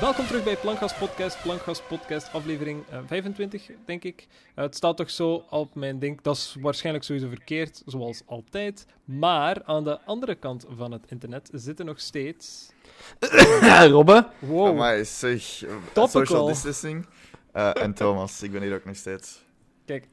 Welkom terug bij Plankgas Podcast. Plankgas Podcast, aflevering uh, 25, denk ik. Uh, het staat toch zo op mijn ding. Dat is waarschijnlijk sowieso verkeerd, zoals altijd. Maar aan de andere kant van het internet zitten nog steeds. Robbe. Wow. Maar zeg, social distancing. Uh, en Thomas, ik ben hier ook nog steeds. Kijk,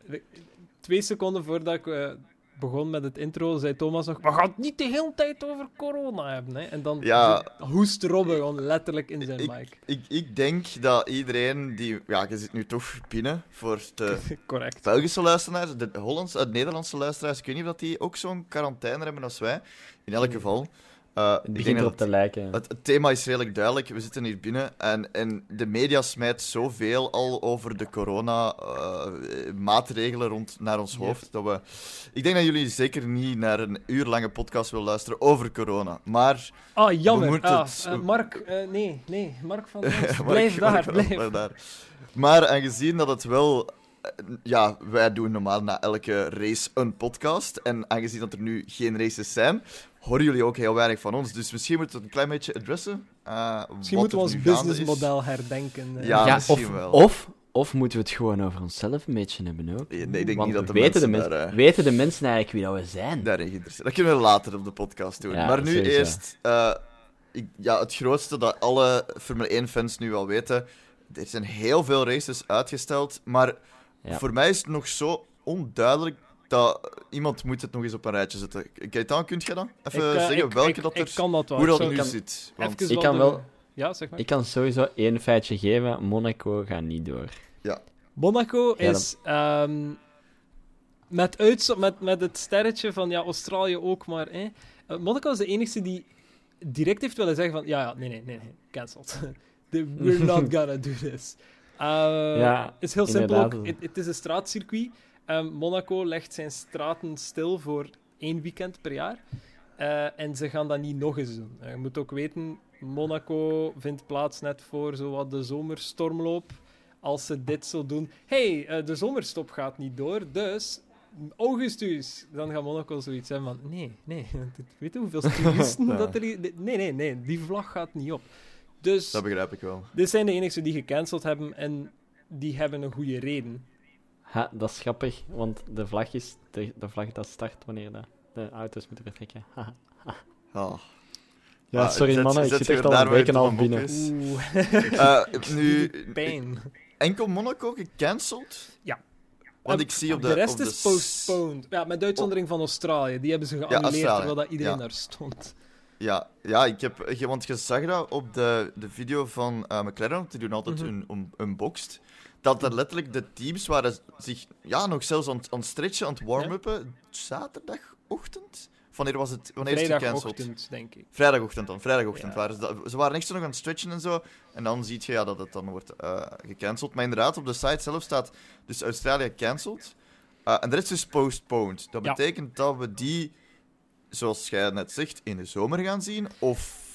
twee seconden voordat ik uh, begon met het intro, zei Thomas nog: We gaan het niet de hele tijd over corona hebben. Hè? En dan ja, hoest Robbe gewoon letterlijk in zijn ik, mic. Ik, ik denk dat iedereen die. Ja, je zit nu toch binnen voor de Correct. Belgische luisteraars, de Hollandse, de Nederlandse luisteraars. Ik weet niet of die ook zo'n quarantaine hebben als wij. In elk geval. Uh, het begint erop te lijken. Het, het, thema is redelijk duidelijk. We zitten hier binnen en, en de media smijt zoveel al over de corona-maatregelen uh, rond naar ons hoofd. Dat we, ik denk dat jullie zeker niet naar een uur lange podcast willen luisteren over corona. Maar. Ah, jammer. Ah, het... uh, Mark, nee, nee. Mark van. Mark, blijf daar, blijf daar. Maar aangezien dat het wel ja, wij doen normaal na elke race een podcast. En aangezien dat er nu geen races zijn, horen jullie ook heel weinig van ons. Dus misschien moeten we het een klein beetje adressen. Uh, misschien moeten we ons businessmodel herdenken. Uh. Ja, ja, misschien of, wel. Of, of moeten we het gewoon over onszelf een beetje hebben ook? Nee, ik denk Want niet dat de weten, mensen de daar, uh, weten de mensen eigenlijk wie dat we zijn? daarin geïnteresseerd Dat kunnen we later op de podcast doen. Ja, maar nu sowieso. eerst... uh, ik, ja, het grootste dat alle Formule 1-fans nu wel weten... Er zijn heel veel races uitgesteld, maar Ja. voor mij is het nog zo onduidelijk dat iemand moet het nog eens op een rijtje zetten. Gaetan, kunt je dat? Even Ik, eh, zeggen ik- welke ik- dat Ik er... kan dat wel. hoe Ik dat nu kan zit. Want, even Ik kan wel- Ja, zeg maar. Ik kan sowieso één feitje geven. Monaco gaat niet door. Monaco Ja, is ehm, met, met, met het sterretje van ja, Australië ook, maar hè, eh, Monaco is de enige die direct heeft willen zeggen van ja, ja nee, nee, nee, nee cancelled. The- We're not gonna do this. Uh, Ja, het is heel simpel ook. Het het is een straatcircuit. Ehm, Monaco legt zijn straten stil voor één weekend per jaar. Eh, en ze gaan dat niet nog eens doen. Eh, je moet ook weten, Monaco vindt plaats net voor zowat de zomerstormloop. Als ze dit zo doen, hey, eh, de zomerstop gaat niet door, dus augustus. Dan gaat Monaco zoiets hebben van, nee, nee, weet je hoeveel toeristen dat er... hier- Nee, nee, nee, die vlag gaat niet op. Dus... Dat begrijp ik wel. Dit zijn de enigen die gecanceld hebben en die hebben een goede reden. Ha, dat is grappig, want de vlag is de, de vlag dat start wanneer de, de auto's moeten vertrekken. Haha. Ah. Ja, Ah, sorry zet- mannen, ik zit echt al een week en half binnen. Oeh. Eh, nu, Pijn. enkel Monaco gecanceld? Ja. Want ik zie op de... de rest op de is postponed. Ja, met uitzondering van Australië. Die hebben ze geannuleerd terwijl dat iedereen ja. daar stond. Ja, ja ik heb, want je zag dat op de, de video van eh, McLaren, want die doen altijd Mhm. een un, unboxed, dat er letterlijk de teams waren zich ja, nog zelfs aan, het- aan het stretchen, aan het warm-uppen, zaterdagochtend? Wanneer was het, wanneer is het gecanceld? Vrijdagochtend, denk ik. Vrijdagochtend dan, vrijdagochtend Ja. waren ze, ze waren echt zo nog aan het stretchen en zo, en dan zie je ja, dat het dan wordt eh, gecanceld. Maar inderdaad, op de site zelf staat dus Australië cancelled, Eh, en de rest is postponed. Dat Ja. betekent dat we die, zoals jij net zegt, in de zomer gaan zien, of...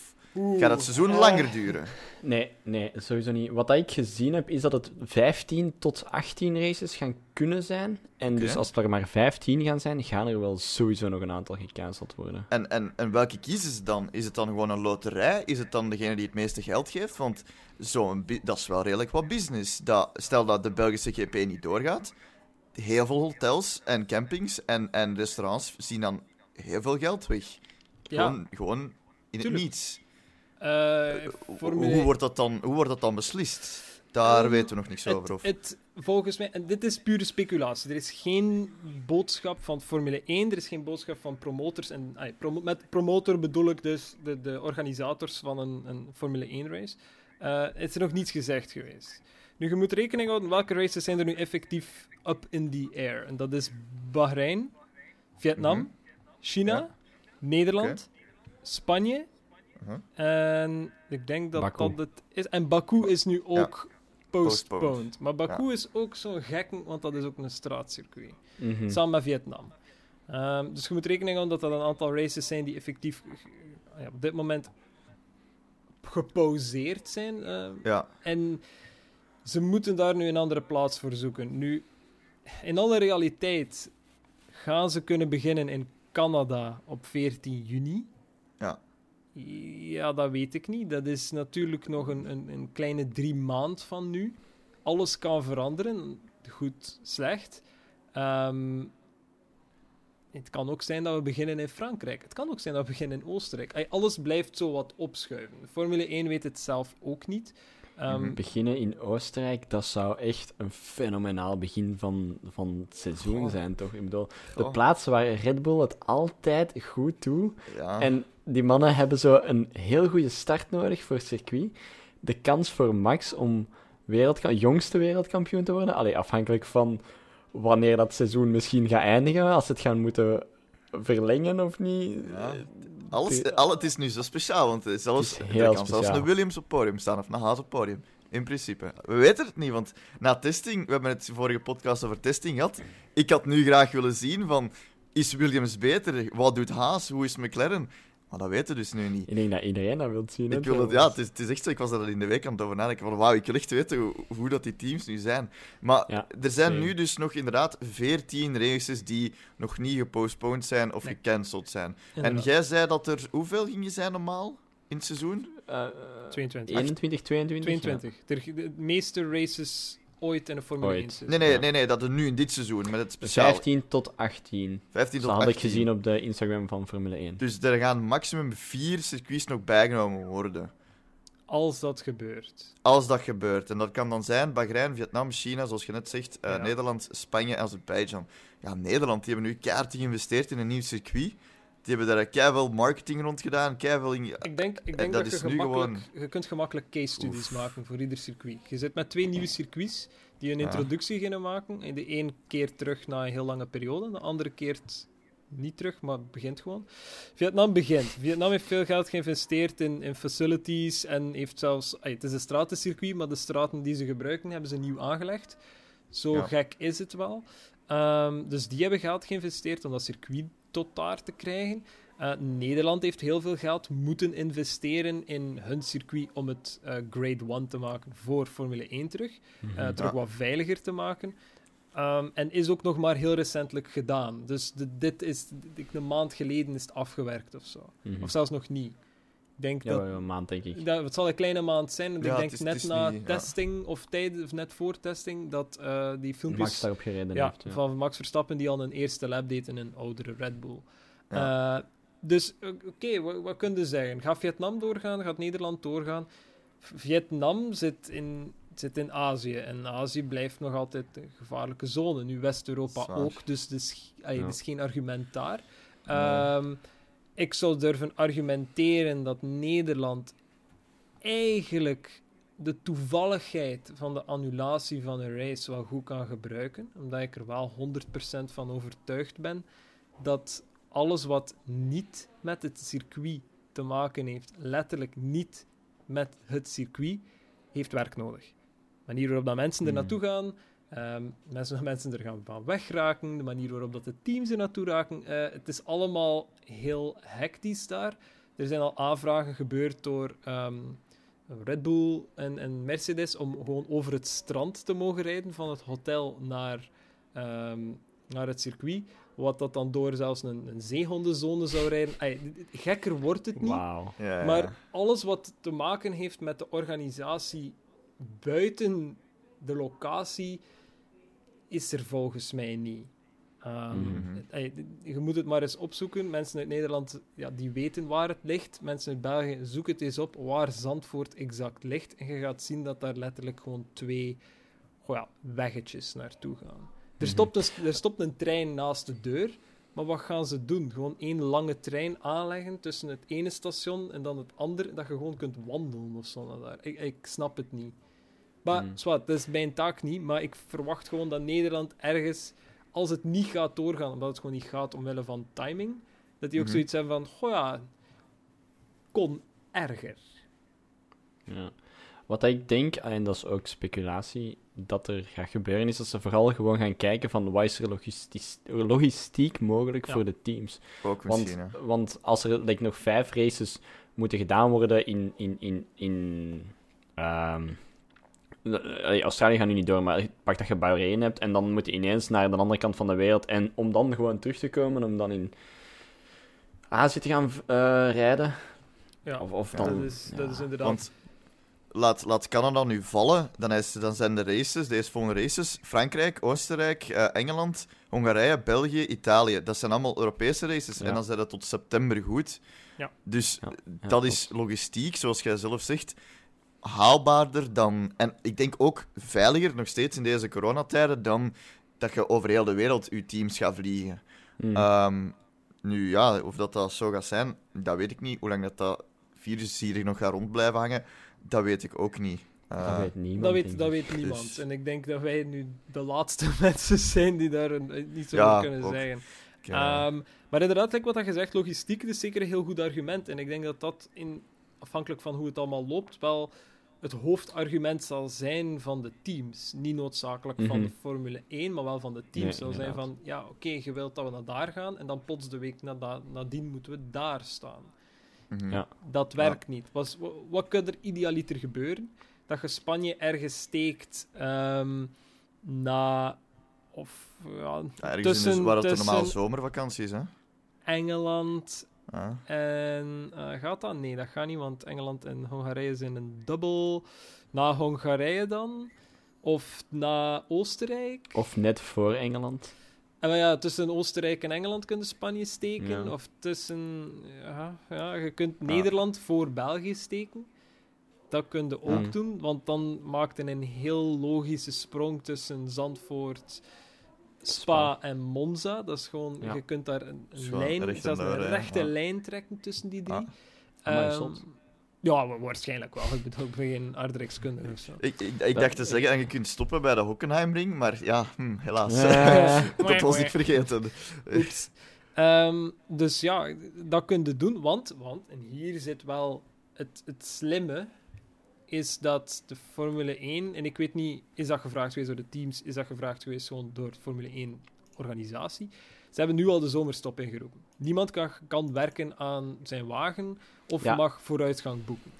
Gaat het seizoen Eh, langer duren? Nee, nee, sowieso niet. Wat dat ik gezien heb, is dat het 15 tot 18 races gaan kunnen zijn. En dus als er maar 15 gaan zijn, gaan er wel sowieso nog een aantal gecanceld worden. En, en, en welke kiezen ze dan? Is het dan gewoon een loterij? Is het dan degene die het meeste geld geeft? Want zo'n dat is wel redelijk wat business. Dat, stel dat de Belgische GP niet doorgaat, heel veel hotels en campings en, en restaurants zien dan heel veel geld weg. Ja, Gewoon, gewoon in het niets. eh, Hoe, Formule hoe, wordt dat dan, hoe wordt dat dan beslist? Daar Ehm, weten we nog niks het, over. Of... het, volgens mij, en dit is pure speculatie. Er is geen boodschap van Formule 1, er is geen boodschap van promotors. En, met promotor bedoel ik dus de, de organisators van een, een Formule 1 race. Eh, is er nog niets gezegd geweest. Nu, je moet rekening houden welke races zijn er nu effectief up in the air. En dat is Bahrein, Vietnam, Mhm. China, Ja. Nederland, Spanje. Mhm. En ik denk dat Baku. dat het is. En Baku is nu ook postponed. Postponed. Maar Baku is ook zo'n gekken, want dat is ook een straatcircuit. Mhm. Samen met Vietnam. Ehm, dus je moet rekening houden dat dat een aantal races zijn die effectief ja, op dit moment gepauzeerd zijn. eh, Ja, en ze moeten daar nu een andere plaats voor zoeken. Nu, in alle realiteit gaan ze kunnen beginnen in Canada op 14 juni. Ja. Ja, dat weet ik niet. Dat is natuurlijk nog een, een, een kleine drie maand van nu. Alles kan veranderen, goed, slecht. Ehm, het kan ook zijn dat we beginnen in Frankrijk. Het kan ook zijn dat we beginnen in Oostenrijk. Alles blijft zo wat opschuiven. Formule 1 weet het zelf ook niet. Ehm, Beginnen in Oostenrijk, dat zou echt een fenomenaal begin van, van het seizoen Goh. zijn, toch? Ik bedoel, de Goh. plaats waar Red Bull het altijd goed doet. Ja. En die mannen hebben zo een heel goede start nodig voor het circuit. De kans voor Max om wereldka- jongste wereldkampioen te worden, allee, afhankelijk van wanneer dat seizoen misschien gaat eindigen, als ze het gaan moeten verlengen of niet. Ja. Eh, Alles, al, het is nu zo speciaal, want is zelfs, er kan zelfs een Williams op podium staan of een Haas op podium. In principe. We weten het niet, want na testing, we hebben het vorige podcast over testing gehad. Ik had nu graag willen zien van, is Williams beter? Wat doet Haas? Hoe is McLaren? Maar dat weten we dus nu niet. Ik denk dat iedereen dat wil zien. hè, Ik wil het, ja, het is, het is echt zo. Ik was daar in de week aan het over nadenken. Van, wauw, ik wil echt weten hoe, hoe dat die teams nu zijn. Maar Ja, er zijn same. nu dus nog inderdaad 14 races die nog niet gepostponed zijn of Nee. gecanceld zijn. En jij zei dat er hoeveel gingen zijn normaal in het seizoen? Eh, 22. 21, 22? 22. De, de meeste races ooit in de Formule Ooit. 1 seizoen. Nee, nee, Ja. nee, nee, dat er nu in dit seizoen met het speciaal 15 tot 18. 15 Dat tot had 18. ik gezien op de Instagram van Formule 1. Dus er gaan maximum vier circuits nog bijgenomen worden. Als dat gebeurt. Als dat gebeurt. En dat kan dan zijn Bahrein, Vietnam, China, zoals je net zegt, eh, Ja. Nederland, Spanje en Azerbeidzjan. Ja, Nederland, die hebben nu keihard geïnvesteerd in een nieuw circuit. Die hebben daar keihard marketing rond gedaan, keihard in... Ik denk, ik En denk dat dat, is je, nu gemakkelijk, je kunt gemakkelijk case studies Oef. maken voor ieder circuit. Je zit met twee nieuwe circuits die een Ja. introductie gaan maken. En de een keert terug na een heel lange periode, de andere keert niet terug, maar begint gewoon. Vietnam begint. Vietnam heeft veel geld geïnvesteerd in, in facilities en heeft zelfs... ay, het is een stratencircuit, maar de straten die ze gebruiken hebben ze nieuw aangelegd. Zo Ja. gek is het wel. Ehm, dus die hebben geld geïnvesteerd om dat circuit tot daar te krijgen. Eh, Nederland heeft heel veel geld moeten investeren in hun circuit om het eh, Grade 1 te maken voor Formule 1 terug. eh, terug Ja. wat veiliger te maken. Ehm, en is ook nog maar heel recentelijk gedaan. Dus de- dit is ik- een maand geleden is het afgewerkt of zo. Mhm. Of zelfs nog niet. Ik denk Ja, dat, een maand, denk ik. dat het zal een kleine maand zijn. want Ja, ik denk is- net na niet- ja. testing of, tijd, of net voor testing dat eh, die filmpjes Max daarop gereden ja, heeft. Ja. van Max Verstappen die al een eerste lap deed in een oudere Red Bull. Ja. Eh, dus oké, wat, wat kun je zeggen? Gaat Vietnam doorgaan? Gaat Nederland doorgaan? Vietnam zit in, zit in Azië en Azië blijft nog altijd een gevaarlijke zone. Nu West-Europa ook, dus het is, allee, Ja. er is geen argument daar. Nee. Ik zou durven argumenteren dat Nederland eigenlijk de toevalligheid van de annulatie van een race wel goed kan gebruiken, omdat ik er wel 100% van overtuigd ben dat alles wat niet met het circuit te maken heeft, letterlijk niet met het circuit, heeft werk nodig. De manier waarop dat mensen er Hmm. naartoe gaan, ehm, mensen, mensen er gaan van wegraken, de manier waarop dat de teams er naartoe raken, eh, het is allemaal heel hectisch daar. Er zijn al aanvragen gebeurd door ehm, Red Bull en, en Mercedes om gewoon over het strand te mogen rijden van het hotel naar, ehm, naar het circuit. Wat dat dan door zelfs een, een zeehondenzone zou rijden. Ay, gekker wordt het niet. Maar alles wat te maken heeft met de organisatie buiten de locatie, is er volgens mij niet. Ehm, Mhm. ey, je moet het maar eens opzoeken. Mensen uit Nederland ja, die weten waar het ligt. Mensen uit België, zoek het eens op waar Zandvoort exact ligt. En je gaat zien dat daar letterlijk gewoon twee goh ja, weggetjes naartoe gaan. Er, Mhm. stopt een, er stopt een trein naast de deur. Maar wat gaan ze doen? Gewoon één lange trein aanleggen tussen het ene station en dan het andere, dat je gewoon kunt wandelen of zo naar daar. Ik, ik snap het niet. Maar, Hmm. zwart, dat is mijn taak niet, maar ik verwacht gewoon dat Nederland ergens, als het niet gaat doorgaan, omdat het gewoon niet gaat omwille van timing, dat die ook Mhm. zoiets hebben van, goh ja, kon erger. Ja. Wat ik denk, en dat is ook speculatie, dat er gaat gebeuren, is dat ze vooral gewoon gaan kijken van wat is er logistisch, logistiek mogelijk Ja. voor de teams. Ook Want, misschien, hè. want als er like, nog vijf races moeten gedaan worden in, in, in, in ehm, eh, Australië gaat nu niet door, maar pak dat je Bahrein hebt en dan moet je ineens naar de andere kant van de wereld. En om dan gewoon terug te komen, om dan in Azië te gaan eh, rijden, Ja, Of, of Ja, dan, dat, is, dat is inderdaad... Want laat, laat Canada nu vallen, dan, is, dan zijn de races, deze volgende races, Frankrijk, Oostenrijk, eh, Engeland, Hongarije, België, Italië. Dat zijn allemaal Europese races. Ja. En dan zijn dat tot september goed. Ja. Dus Ja, ja, dat is logistiek, zoals jij zelf zegt, haalbaarder dan... En ik denk ook veiliger, nog steeds in deze coronatijden, dan dat je over heel de wereld je teams gaat vliegen. Hmm. Ehm, nu ja, of dat, dat zo gaat zijn, dat weet ik niet. Hoe lang dat, dat virus hier nog gaat rond blijven hangen, dat weet ik ook niet. Eh, dat weet niemand. Dat weet, dat weet niemand. Dus- En ik denk dat wij nu de laatste mensen zijn die daar een, eh, Ja, over kunnen ook. zeggen. eh, Ehm, maar inderdaad, like wat je zegt, logistiek is zeker een heel goed argument. En ik denk dat dat, in, afhankelijk van hoe het allemaal loopt, wel het hoofdargument zal zijn van de teams. Niet noodzakelijk van Mhm. de Formule 1, maar wel van de teams. Nee, zal zijn van, ja, oké, je wilt dat we naar daar gaan, en dan plots de week nada- nadien moeten we daar staan. mhm. ja. Dat werkt niet. Was, wa- wat kan er idealiter gebeuren? Dat je Spanje ergens steekt ehm, na... Of ja, Ja, ergens in tussen, waar het een tussen normale zomervakantie is, hè? Engeland En... eh, gaat dat? Nee, dat gaat niet, want Engeland en Hongarije zijn een dubbel. Na Hongarije dan? Of na Oostenrijk? Of net voor Engeland. En maar ja, tussen Oostenrijk en Engeland kun je Spanje steken. Ja. Of tussen... Ja, ja, je kunt Nederland voor België steken. Dat kun je ook Mm. doen, want dan maakt het een heel logische sprong tussen Zandvoort, Spa, en Monza. Dat is gewoon... Ja. Je kunt daar een, wel lijn, een rechte hè. rechte Ja. lijn trekken tussen die drie. Ah. Ehm, ja, wa- waarschijnlijk wel. Ik bedoel, ik ben geen aardrijkskundige of zo. Ik, ik, ik dacht te zeggen dat je kunt stoppen bij de Hockenheimring, maar ja, hm, helaas. Ja. dat was ik vergeten. Oeps. Ehm, dus ja, dat kun je doen, want, want en hier zit wel het, het slimme, is dat de Formule 1, en ik weet niet, is dat gevraagd geweest door de teams, is dat gevraagd geweest gewoon door de Formule 1 organisatie? Ze hebben nu al de zomerstop ingeroepen. Niemand kan, kan werken aan zijn wagen of Ja. mag vooruitgang boeken.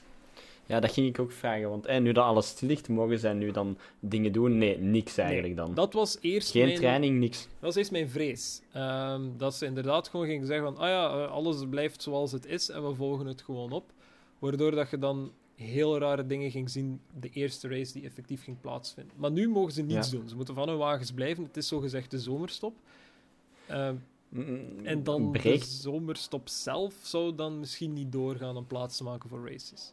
Ja, dat ging ik ook vragen. Want eh, nu dat alles stil ligt, mogen zij nu dan dingen doen? Nee, niks eigenlijk dan. Dat was eerst Geen mijn, training, niks. Dat was eerst mijn vrees. Ehm, dat ze inderdaad gewoon gingen zeggen van, ah ja, eh, alles blijft zoals het is en we volgen het gewoon op. Waardoor dat je dan heel rare dingen ging zien de eerste race die effectief ging plaatsvinden. Maar nu mogen ze niets Ja. doen. Ze moeten van hun wagens blijven. Het is zogezegd de zomerstop. Ehm, en dan de zomerstop zelf zou dan misschien niet doorgaan om plaats te maken voor races.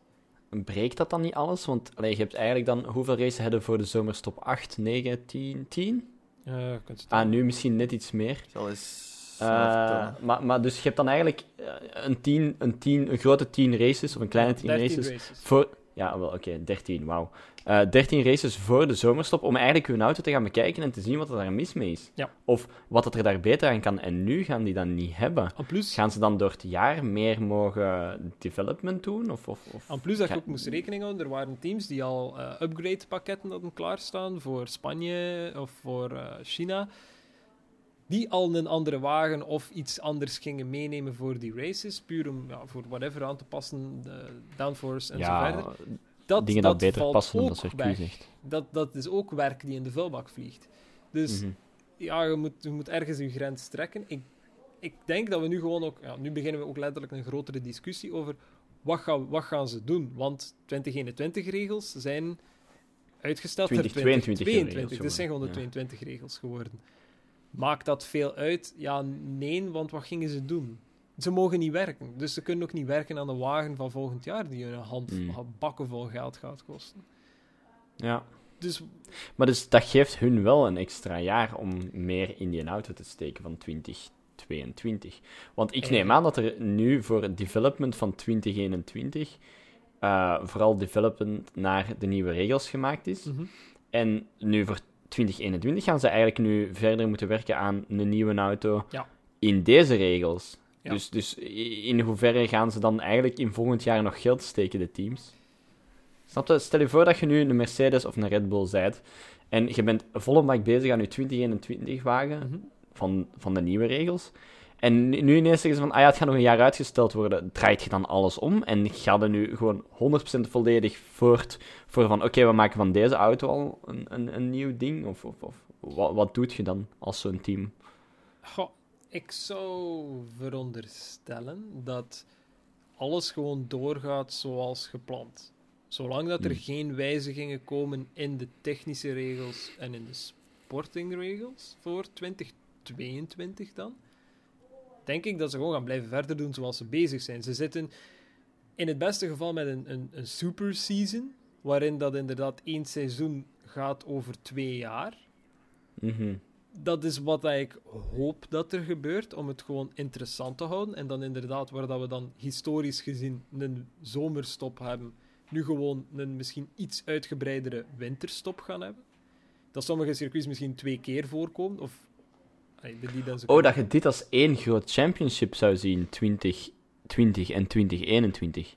breekt dat dan niet alles? Want allee, je hebt eigenlijk dan... Hoeveel races hebben voor de zomerstop? 8, 9, 10, 10? Eh, je kunt het Ah, nu misschien net iets meer. Zal eens Eh, maar, maar dus je hebt dan eigenlijk eh, een, 10, een, 10, een grote 10 races, of een kleine 10 13 races, races. voor... Ja, wel, oké, 13, wauw. Eh 13 races voor de zomerstop, om eigenlijk hun auto te gaan bekijken en te zien wat er daar mis mee is. Ja. Of wat dat er daar beter aan kan. En nu gaan die dat niet hebben. En plus, Gaan ze dan door het jaar meer mogen development doen? Of, of, of... En plus dat je ook moest rekening houden, er waren teams die al eh, upgrade-pakketten hadden klaarstaan voor Spanje of voor China, die al een andere wagen of iets anders gingen meenemen voor die races, puur om ja, voor whatever aan te passen, de downforce en zo verder. Dat, dingen dat, beter valt passen dan dat circuit zegt. Dat, dat is ook werk die in de vuilbak vliegt. Dus Mhm. ja, je moet, je moet ergens je grens trekken. Ik, ik denk dat we nu gewoon ook... Ja, nu beginnen we ook letterlijk een grotere discussie over wat, gaan wat gaan ze doen. Want 2021-regels zijn uitgesteld naar 2022 2022. regels Dit zijn gewoon de geworden, 22-regels geworden. Maakt dat veel uit? Ja, nee, want wat gingen ze doen? Ze mogen niet werken. Dus ze kunnen ook niet werken aan de wagen van volgend jaar die hun een hand Mm. bakken vol geld gaat kosten. Ja. Dus Maar dus dat geeft hun wel een extra jaar om meer in die auto te steken van 2022. Want ik neem aan dat er nu voor het development van 2021 eh, vooral development naar de nieuwe regels gemaakt is. mhm. En nu voor 2021 gaan ze eigenlijk nu verder moeten werken aan een nieuwe auto Ja. in deze regels. Ja. Dus, dus in hoeverre gaan ze dan eigenlijk in volgend jaar nog geld steken, de teams? Snap je? Stel je voor dat je nu een Mercedes of een Red Bull bent en je bent volle bak bezig aan je 2021 wagen Mhm. van, van de nieuwe regels. En nu ineens zeggen ze van, ah ja, het gaat nog een jaar uitgesteld worden. Draait je dan alles om en ga er nu gewoon 100% volledig voort voor van, oké, we maken van deze auto al een, een, een nieuw ding? Of, of, of wat, wat doet je dan als zo'n team? Goh, ik zou veronderstellen dat alles gewoon doorgaat zoals gepland. Zolang dat er Hmm. geen wijzigingen komen in de technische regels en in de sportingregels voor 2022 dan, denk ik dat ze gewoon gaan blijven verder doen zoals ze bezig zijn. Ze zitten in het beste geval met een, een, een super season, waarin dat inderdaad één seizoen gaat over twee jaar. Mhm. Dat is wat ik hoop dat er gebeurt, om het gewoon interessant te houden. En dan inderdaad, waar dat we dan historisch gezien een zomerstop hebben, nu gewoon een misschien iets uitgebreidere winterstop gaan hebben. Dat sommige circuits misschien twee keer voorkomen, of... allee, die dan zo Oh, dat je dit als één groot championship zou zien, 2020 en 2021.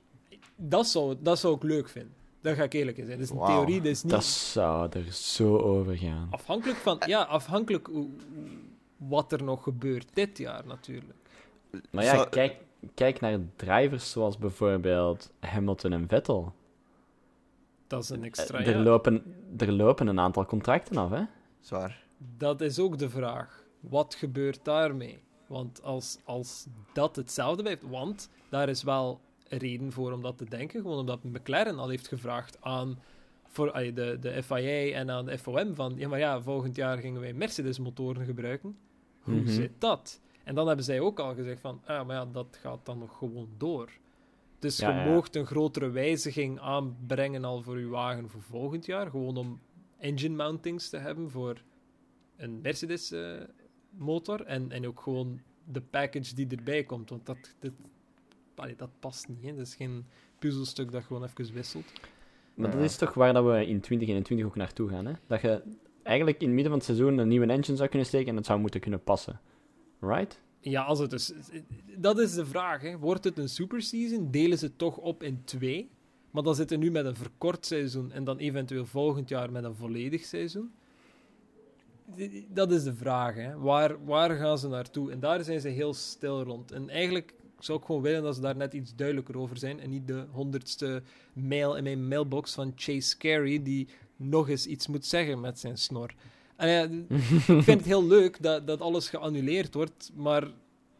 Dat zou, dat zou ik leuk vinden. Dat ga ik eerlijk in zijn. Dat is een theorie, dat is niet Dat zou er zo over gaan. afhankelijk van... Ja, afhankelijk wat er nog gebeurt dit jaar natuurlijk. Maar ja, kijk, kijk naar drivers zoals bijvoorbeeld Hamilton en Vettel. Dat is een extra Eh, er, jaar. lopen, er lopen een aantal contracten af, hè? Zwaar. Dat is ook de vraag. Wat gebeurt daarmee? Want als, als dat hetzelfde blijft... Want daar is wel reden voor om dat te denken. Gewoon omdat McLaren al heeft gevraagd aan voor, de, de FIA en aan de FOM van... Ja, maar ja, volgend jaar gingen wij Mercedes-motoren gebruiken. Hoe Mhm. zit dat? En dan hebben zij ook al gezegd van... Ah, maar ja, dat gaat dan nog gewoon door. Dus Ja, je ja. moogt een grotere wijziging aanbrengen al voor je wagen voor volgend jaar. Gewoon om engine mountings te hebben voor een Mercedes-motor. en, en ook gewoon de package die erbij komt. Want dat, dat, allee, dat past niet. Hè. Dat is geen puzzelstuk dat gewoon even wisselt. Maar dat is toch waar dat we in 2021 ook naartoe gaan, hè? Dat je eigenlijk in het midden van het seizoen een nieuwe engine zou kunnen steken en het zou moeten kunnen passen. Right? Ja, als het dus... Dat is de vraag. Hè. Wordt het een superseason? Delen ze het toch op in twee? Maar dan zitten we nu met een verkort seizoen en dan eventueel volgend jaar met een volledig seizoen. Dat is de vraag. Hè. Waar, waar gaan ze naartoe? En daar zijn ze heel stil rond. En eigenlijk zou ik gewoon willen dat ze daar net iets duidelijker over zijn. En niet de honderdste mail in mijn mailbox van Chase Carey, die nog eens iets moet zeggen met zijn snor. En ja, ik vind het heel leuk dat, dat alles geannuleerd wordt, maar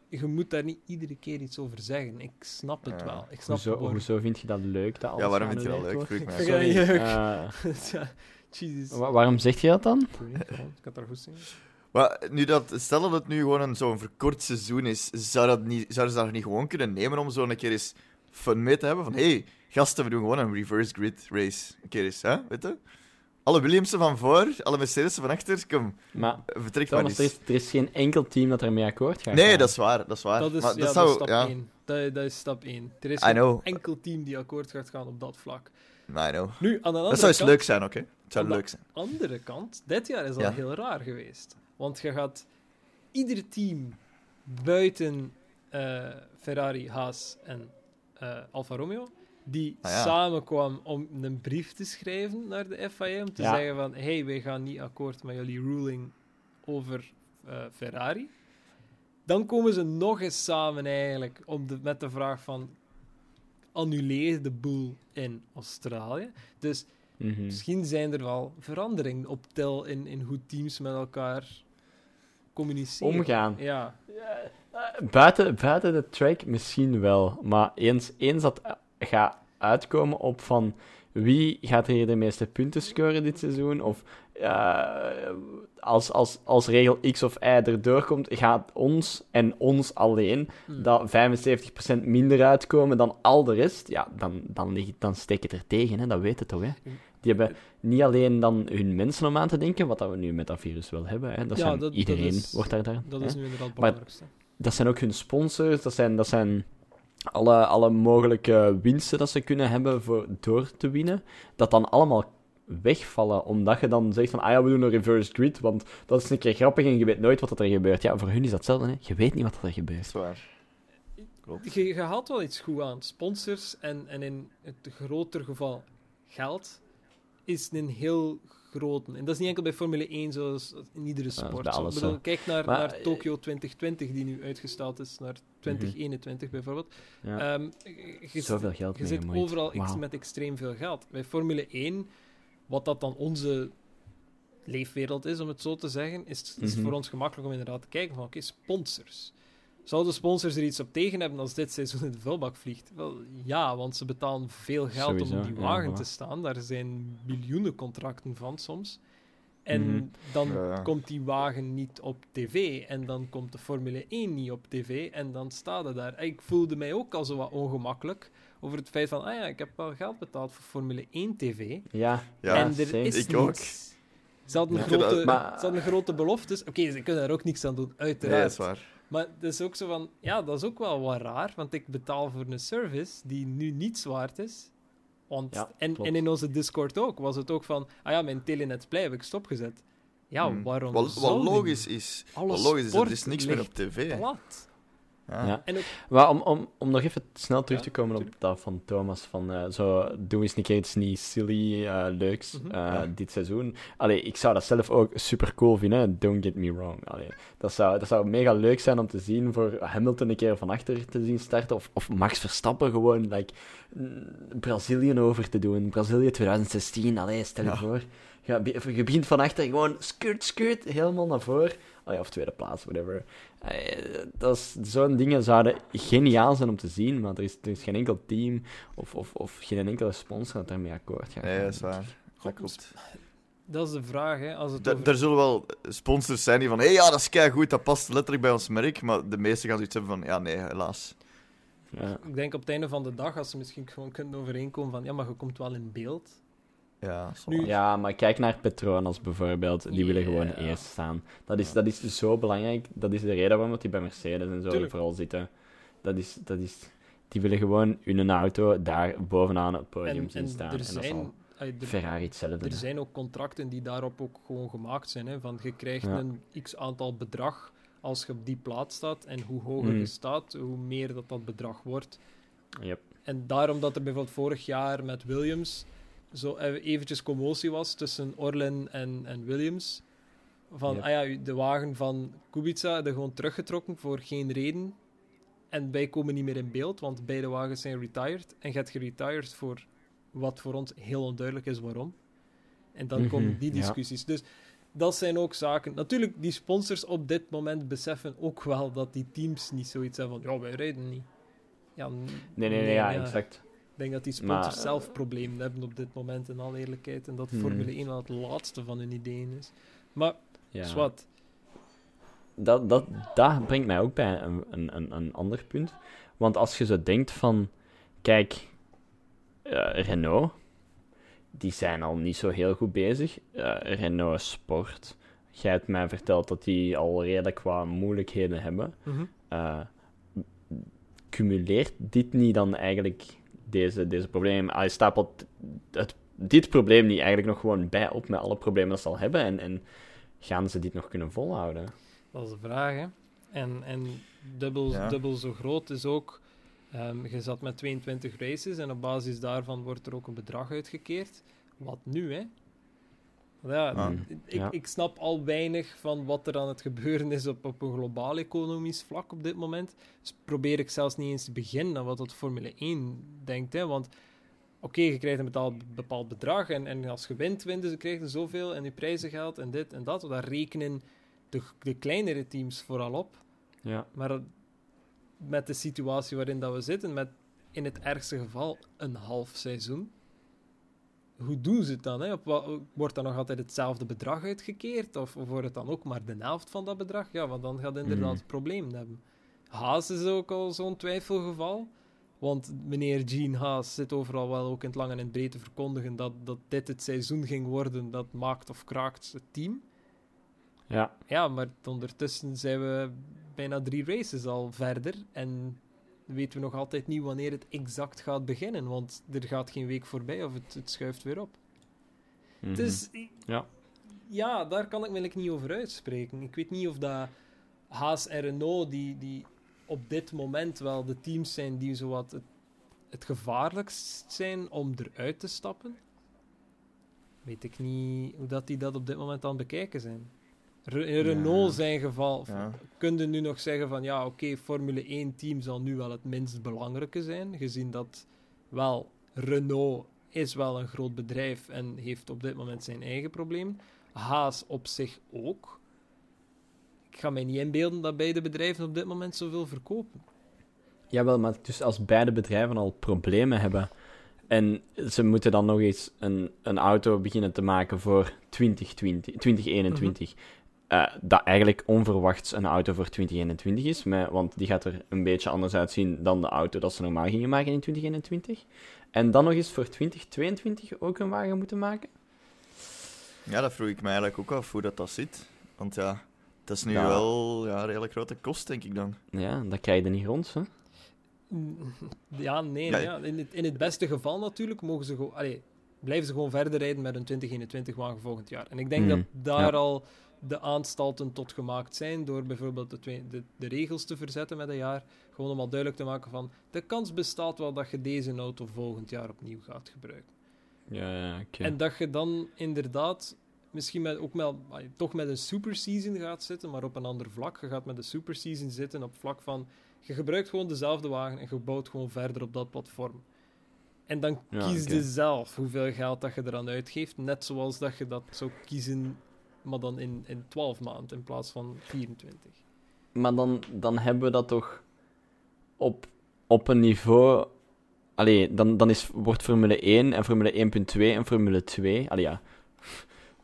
je moet daar niet iedere keer iets over zeggen. Ik snap het Ja. wel. Ik snap Hoezo, waar- hoezo vind je dat leuk? Dat alles Ja, waarom vind je dat leuk? wordt? Sorry, leuk. Jesus. wa- waarom zeg je dat dan? Ik had daar goed zien. Maar nu dat, stel dat het nu gewoon een, zo'n verkort seizoen is, zou dat niet, zouden ze dat niet gewoon kunnen nemen om zo een keer eens fun mee te hebben? Van, hé, hey, gasten, we doen gewoon een reverse grid race. Een keer eens, hè? Weet je? Alle Williamsen van voor, alle Mercedes'en van achter, kom, Maar vertrek maar Thomas, eens. er is, er is geen enkel team dat ermee akkoord gaat Nee, gaan. dat is waar, dat is waar. Dat is, maar ja, dat dat zou, is stap ja, 1. Dat, dat is stap 1. Er is I geen know. enkel team die akkoord gaat gaan op dat vlak. I know. Nu, aan de andere Dat zou eens kant, leuk zijn, oké? Zou Aan de leuk zijn. andere kant, dit jaar is al Ja. heel raar geweest. Want je gaat ieder team buiten eh, Ferrari, Haas en eh, Alfa Romeo, die Ah, ja. samenkwam om een brief te schrijven naar de FIA om te Ja. zeggen van hey, wij gaan niet akkoord met jullie ruling over eh, Ferrari. Dan komen ze nog eens samen eigenlijk om de, met de vraag van annuleer de boel in Australië. Dus Mhm. Misschien zijn er wel veranderingen op tel in, in hoe teams met elkaar communiceren. Omgaan. Ja. Eh, Buiten, buiten de track misschien wel. Maar eens, eens dat gaat uitkomen op van wie gaat er hier de meeste punten scoren dit seizoen, of eh, als, als, als regel X of Y erdoor komt, gaat ons en ons alleen Hm. dat 75% minder uitkomen dan al de rest, ja, dan, dan, ligt, dan steekt het er tegen, hè, dat weet het toch. Hè. Die hebben niet alleen dan hun mensen om aan te denken, wat dat we nu met dat virus wel hebben. Hè. Dat Ja, zijn, dat- dat iedereen is- wordt daar daar. Dat hè. is nu inderdaad het Maar- belangrijkste. Dat zijn ook hun sponsors, dat zijn, dat zijn alle, alle mogelijke winsten dat ze kunnen hebben voor door te winnen. Dat dan allemaal wegvallen, omdat je dan zegt van, ah ja, we doen een reverse grid, want dat is een keer grappig en je weet nooit wat er gebeurt. Ja, voor hun is dat hetzelfde, hè. Je weet niet wat er Dat gebeurt. is waar. Klopt. Je, je haalt wel iets goed aan. Sponsors en, en in het groter geval geld is een heel groot. En dat is niet enkel bij Formule 1 zoals in iedere sport. Ik bedoel, kijk naar, Maar, naar eh, Tokyo 2020, die nu uitgesteld is naar 2021 bijvoorbeeld. Ja. Ehm, je, Zoveel geld Je mee zit overal Wauw. met extreem veel geld. Bij Formule 1, wat dat dan onze leefwereld is, om het zo te zeggen, is, is Mhm. voor ons gemakkelijk om inderdaad te kijken van, oké, sponsors. Zouden sponsors er iets op tegen hebben als dit seizoen in de vulbak vliegt? Wel, ja, want ze betalen veel geld om op die wagen te staan. Daar zijn miljoenen contracten van soms. En Mhm. dan Ja. komt die wagen niet op tv. En dan komt de Formule 1 niet op tv. En dan staat het daar. Ik voelde mij ook al zo wat ongemakkelijk over het feit van... Ah ja, ik heb wel geld betaald voor Formule 1 tv. Ja, Ja, en er same. is Ik niets. ook. Ze hadden, Ja. grote, Maar- ze hadden grote beloftes. Oké, ze kunnen daar ook niks aan doen, uiteraard. dat is waar. Maar het is ook zo van, ja, dat is ook wel wat raar, want ik betaal voor een service die nu niets waard is. Want, Ja, en, en in onze Discord ook, was het ook van, ah ja, mijn Telenet Play heb ik stopgezet. Ja, Hmm. waarom Wat, wat logisch is, wat logisch is, er is niks meer op tv. Plat. Ja. Ja. En ook, Maar om, om, om nog even snel terug Ja, te komen op dat van Thomas, van eh, zo, doe eens een keer iets niet silly, eh, leuks Mhm. eh, Ja. dit seizoen. Allee, ik zou dat zelf ook super cool vinden, don't get me wrong. Allee, dat, zou, dat zou mega leuk zijn om te zien, voor Hamilton een keer van achter te zien starten, of, of Max Verstappen gewoon, like, Brazilië over te doen. Brazilië 2016, allee, stel je Ja. voor. Je, je begint van achter, gewoon skirt, skirt, helemaal naar voren. Oh ja, of tweede plaats, whatever. Eh, dat is, zo'n dingen zouden geniaal zijn om te zien, maar er is, er is geen enkel team of, of, of geen enkele sponsor dat daarmee akkoord gaat. Nee, dat is waar. Dat klopt. dat is de vraag, hè. Als het Da- over... Er zullen wel sponsors zijn die van, hé, hey, ja, dat is kei goed, dat past letterlijk bij ons merk, maar de meesten gaan zoiets hebben van, ja, nee, helaas. Ja. Ik denk op het einde van de dag, als ze misschien gewoon kunnen overeenkomen van, ja, maar je komt wel in beeld. Ja, Nu- ja, maar kijk naar Petronas bijvoorbeeld. Die willen gewoon eerst staan. Dat is, Ja. dat is zo belangrijk. Dat is de reden waarom die bij Mercedes en zo Tuurlijk. vooral zitten. Dat is, dat is, die willen gewoon hun auto daar bovenaan het podium En, zien en staan. er en dat zijn... er- Ferrari hetzelfde. Er hè. zijn ook contracten die daarop ook gewoon gemaakt zijn. Hè? Van je krijgt Ja. een x aantal bedrag als je op die plaats staat. En hoe hoger Mm. je staat, hoe meer dat dat bedrag wordt. Yep. En daarom dat er bijvoorbeeld vorig jaar met Williams zo eventjes commotie was tussen Orlen en, en Williams. Van, Yep. ah ja, de wagen van Kubica hadden gewoon teruggetrokken voor geen reden. En wij komen niet meer in beeld, want beide wagens zijn retired. En je hebt geretired voor wat voor ons heel onduidelijk is waarom. En dan Mhm, komen die ja. discussies. Dus dat zijn ook zaken. Natuurlijk, die sponsors op dit moment beseffen ook wel dat die teams niet zoiets hebben van, ja, wij rijden niet. Ja, Nee, nee, nee, ja, exact. Ik denk dat die sponsors Maar, zelf problemen hebben op dit moment, in alle eerlijkheid. En dat Hmm. Formule 1 wel het laatste van hun ideeën is. Maar, Ja. zwart. dat, dat, dat brengt mij ook bij een, een, een, een ander punt. Want als je zo denkt van, kijk, eh, Renault, die zijn al niet zo heel goed bezig. Eh, Renault Sport, jij hebt mij verteld dat die al redelijk qua moeilijkheden hebben. Eh, cumuleert dit niet dan eigenlijk deze, deze problemen? Hij stapelt het, dit probleem niet eigenlijk nog gewoon bij op met alle problemen dat ze al hebben? En, en gaan ze dit nog kunnen volhouden? Dat is de vraag, hè. En, en dubbel, Ja. dubbel zo groot is ook... ehm, je zat met 22 races en op basis daarvan wordt er ook een bedrag uitgekeerd. Wat nu, hè? Ja, Ah. ik, Ja. ik snap al weinig van wat er aan het gebeuren is op, op een globaal economisch vlak op dit moment. Dus probeer ik zelfs niet eens te beginnen aan wat dat Formule 1 denkt. Hè? Want oké, je krijgt een betaald, bepaald bedrag en, en als je wint, winnen ze krijgen zoveel en je prijzengeld en dit en dat. Daar rekenen de, de kleinere teams vooral op. Ja. Maar dat- met de situatie waarin dat we zitten, met in het ergste geval een half seizoen, hoe doen ze het dan? Hè? Op wat, wordt dan nog altijd hetzelfde bedrag uitgekeerd? Of, of wordt het dan ook maar de helft van dat bedrag? Ja, want dan gaat inderdaad Mhm. het probleem hebben. Haas is ook al zo'n twijfelgeval. Want meneer Gene Haas zit overal wel ook in het lang en in het breed te verkondigen dat, dat dit het seizoen ging worden dat maakt of kraakt het team. Ja. Ja, maar ondertussen zijn we bijna drie races al verder. En weten we nog altijd niet wanneer het exact gaat beginnen. Want er gaat geen week voorbij of het, het schuift weer op. Dus Ja. ja, daar kan ik me niet over uitspreken. Ik weet niet of dat Haas en Renault, die, die op dit moment wel de teams zijn die zowat het, het gevaarlijkst zijn om eruit te stappen. Weet ik niet hoe dat die dat op dit moment aan het bekijken zijn. In Renault Ja. zijn geval Ja. kun je nu nog zeggen van ja, oké, Formule 1 team zal nu wel het minst belangrijke zijn, gezien dat wel Renault is wel een groot bedrijf en heeft op dit moment zijn eigen probleem. Haas op zich ook. ga mij niet inbeelden dat beide bedrijven op dit moment zoveel verkopen. Jawel, maar dus als beide bedrijven al problemen hebben en ze moeten dan nog eens een, een auto beginnen te maken voor 2020, 2021, eh, dat eigenlijk onverwachts een auto voor 2021 is, maar, want die gaat er een beetje anders uitzien dan de auto dat ze normaal gingen maken in 2021. En dan nog eens voor 2022 ook een wagen moeten maken? Ja, dat vroeg ik me eigenlijk ook af hoe dat, dat zit. Want ja, dat is nu Ja. wel ja, een redelijk grote kost, denk ik dan. Ja, dat krijg je niet rond, hè? Ja, nee. Ja. Ja. In, het, in het beste geval natuurlijk mogen ze gewoon, allee, blijven ze gewoon verder rijden met een 2021 wagen volgend jaar. En ik denk Mhm. dat daar Ja. al de aanstalten tot gemaakt zijn door bijvoorbeeld de, twee, de, de regels te verzetten met een jaar. Gewoon om al duidelijk te maken van de kans bestaat wel dat je deze auto volgend jaar opnieuw gaat gebruiken. Ja, ja, oké. En dat je dan inderdaad misschien met, ook met, toch met een superseason gaat zitten, maar op een ander vlak. Je gaat met een superseason zitten op vlak van... Je gebruikt gewoon dezelfde wagen en je bouwt gewoon verder op dat platform. En dan Ja, kies je zelf hoeveel geld dat je eraan uitgeeft. Net zoals dat je dat zou kiezen, maar dan in, in 12 maanden in plaats van 24. Maar dan, dan hebben we dat toch op, op een niveau... Allee, dan, dan is, wordt Formule 1 en Formule 1.2 en Formule 2... Allee, ja...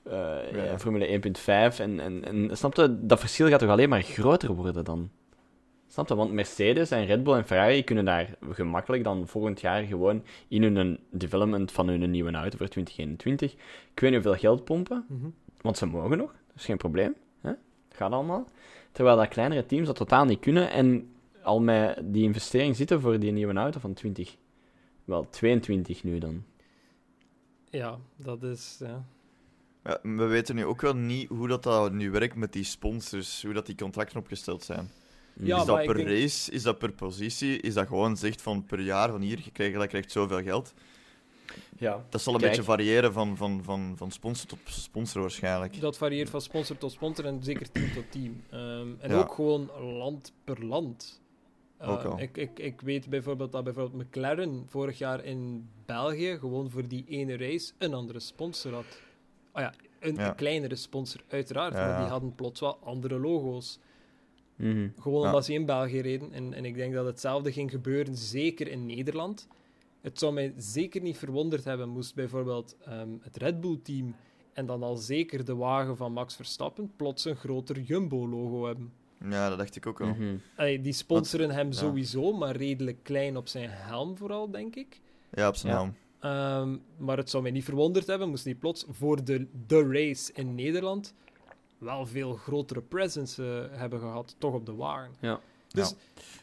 Eh, Ja. ja, Formule 1.5 en, en, en... Snap je? Dat verschil gaat toch alleen maar groter worden dan? Snap je? Want Mercedes en Red Bull en Ferrari kunnen daar gemakkelijk dan volgend jaar gewoon in hun development van hun nieuwe auto voor 2021... Ik weet niet hoeveel geld pompen. Want ze mogen nog, dat is geen probleem. Hè? Gaat allemaal. Terwijl dat kleinere teams dat totaal niet kunnen en al met die investering zitten voor die nieuwe auto van 20. Wel, 22 nu dan. Ja, dat is... Ja. Ja, we weten nu ook wel niet hoe dat, dat nu werkt met die sponsors, hoe dat die contracten opgesteld zijn. Ja, is dat per denk- race, is dat per positie, is dat gewoon zegt van per jaar van hier, je krijgt, dat krijgt zoveel geld. Ja. Dat zal een Kijk. beetje variëren van, van, van, van sponsor tot sponsor waarschijnlijk. Dat varieert van sponsor tot sponsor en zeker team tot team. Ehm, en Ja. ook gewoon land per land. Ook al. ik, ik, ik weet bijvoorbeeld dat bijvoorbeeld McLaren vorig jaar in België gewoon voor die ene race een andere sponsor had. Oh ja, een, Ja. een kleinere sponsor, uiteraard. Ja, Maar die hadden plots wel andere logo's. Mhm. Gewoon Ja. omdat ze in België reden. En, en ik denk dat hetzelfde ging gebeuren, zeker in Nederland. Het zou mij zeker niet verwonderd hebben moest bijvoorbeeld ehm, het Red Bull-team en dan al zeker de wagen van Max Verstappen plots een groter Jumbo-logo hebben. Ja, dat dacht ik ook wel. Mhm. Allee, die sponsoren hem ja. sowieso, maar redelijk klein op zijn helm vooral, denk ik. Ja, op zijn Ja. helm. Ehm, maar het zou mij niet verwonderd hebben moest die plots voor de, de race in Nederland wel veel grotere presence eh, hebben gehad, toch op de wagen. Ja. Dus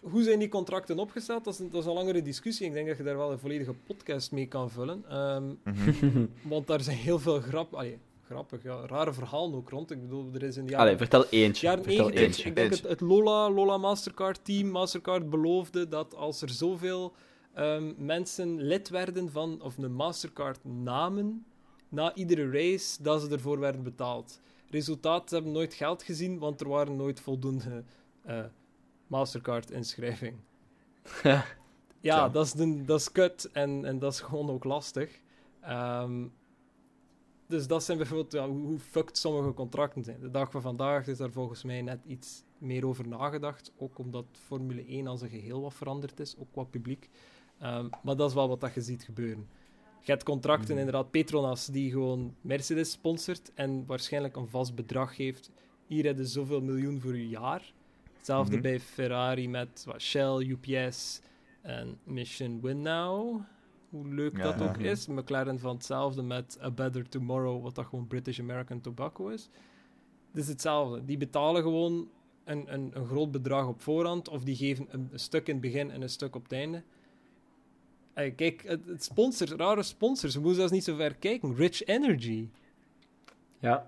hoe zijn die contracten opgesteld? Dat is, een, dat is een langere discussie. Ik denk dat je daar wel een volledige podcast mee kan vullen. Ehm, Mhm. want daar zijn heel veel grap, allee, grappig, ja, rare verhalen ook rond. Ik bedoel, er is in de jaren, Allee, vertel eentje. jaren vertel 90, eentje. ik denk het, Eentje. het Lola, Lola Mastercard team, Mastercard beloofde dat als er zoveel ehm, mensen lid werden van, of een Mastercard namen, na iedere race, dat ze ervoor werden betaald. Resultaat, ze hebben nooit geld gezien, want er waren nooit voldoende eh, Mastercard-inschrijving. Ja, dat is, de, dat is kut en, en dat is gewoon ook lastig. Ehm, dus dat zijn bijvoorbeeld ja, hoe, hoe fucked sommige contracten zijn. De dag van vandaag is daar volgens mij net iets meer over nagedacht. Ook omdat Formule 1 als een geheel wat veranderd is, ook qua publiek. Ehm, maar dat is wel wat dat je ziet gebeuren. Je hebt contracten, Mhm. inderdaad, Petronas, die gewoon Mercedes sponsort en waarschijnlijk een vast bedrag geeft. Hier heb je zoveel miljoen voor je jaar. Hetzelfde Mhm. bij Ferrari met wat, Shell, UPS en Mission Win Now. Hoe leuk Ja, dat ja. ook is. McLaren van hetzelfde met A Better Tomorrow, wat dat gewoon British American Tobacco is. Het is hetzelfde. Die betalen gewoon een, een, een groot bedrag op voorhand, of die geven een, een stuk in het begin en een stuk op het einde. Hey, kijk, het, het sponsors, rare sponsors, we moeten zelfs niet zo ver kijken. Rich Energy. Ja.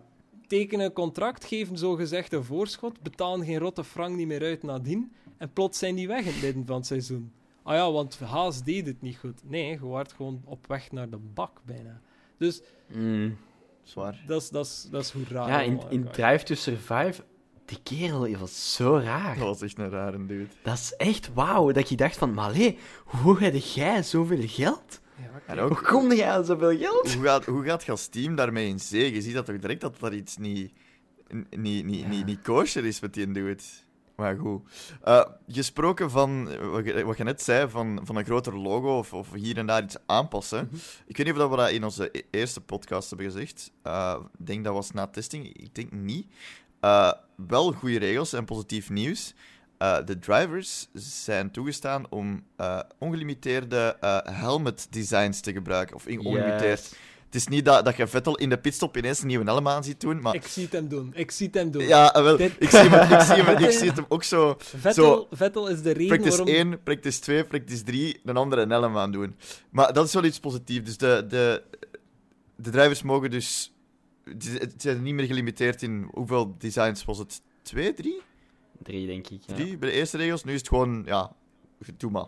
Tekenen een contract, geven zogezegd een voorschot, betalen geen rotte frank niet meer uit nadien, en plots zijn die weg in het midden van het seizoen. Ah ja, want Haas deed het niet goed. Nee, je waart gewoon op weg naar de bak bijna. Dus Mm. Zwaar. dat is, dat is, dat is hoe raar Ja, in, in. Drive to Survive, die kerel was zo raar. Dat was echt een rare dude. Dat is echt wauw, dat je dacht van, maar hoe heb jij zoveel geld? Ja, Hoe kom jij aan zoveel geld? hoe gaat, hoe gaat je als team daarmee in zee? Je ziet dat toch direct dat dat iets niet... niet, niet, niet, niet kosher is wat hij doet. Maar goed. Eh, gesproken van wat je, wat je net zei, van, van een groter logo of, of hier en daar iets aanpassen. Mhm. Ik weet niet of we dat in onze e- eerste podcast hebben gezegd. Eh, Ik denk dat was na testing. Ik denk niet. Eh, wel goede regels en positief nieuws. Eh, de drivers zijn toegestaan om eh, ongelimiteerde eh, helmet designs te gebruiken. Of in- ongelimiteerd. Yes. Het is niet dat, dat je Vettel in de pitstop ineens een nieuwe helm aan ziet doen, maar... Ik zie het hem doen. Ik zie het hem doen. Ja, wel, Dit- ik, zie hem, ik, zie hem, ik zie het hem ook zo... Vettel, Zo, Vettel is de reden Practice waarom... 1, practice 2, practice 3, een andere helm aan doen. Maar dat is wel iets positiefs. Dus de, de, de drivers mogen dus... Het zijn niet meer gelimiteerd in hoeveel designs was het? Twee, drie? Drie, denk ik. Ja. Drie bij de eerste regels. Nu is het gewoon, ja, doe maar.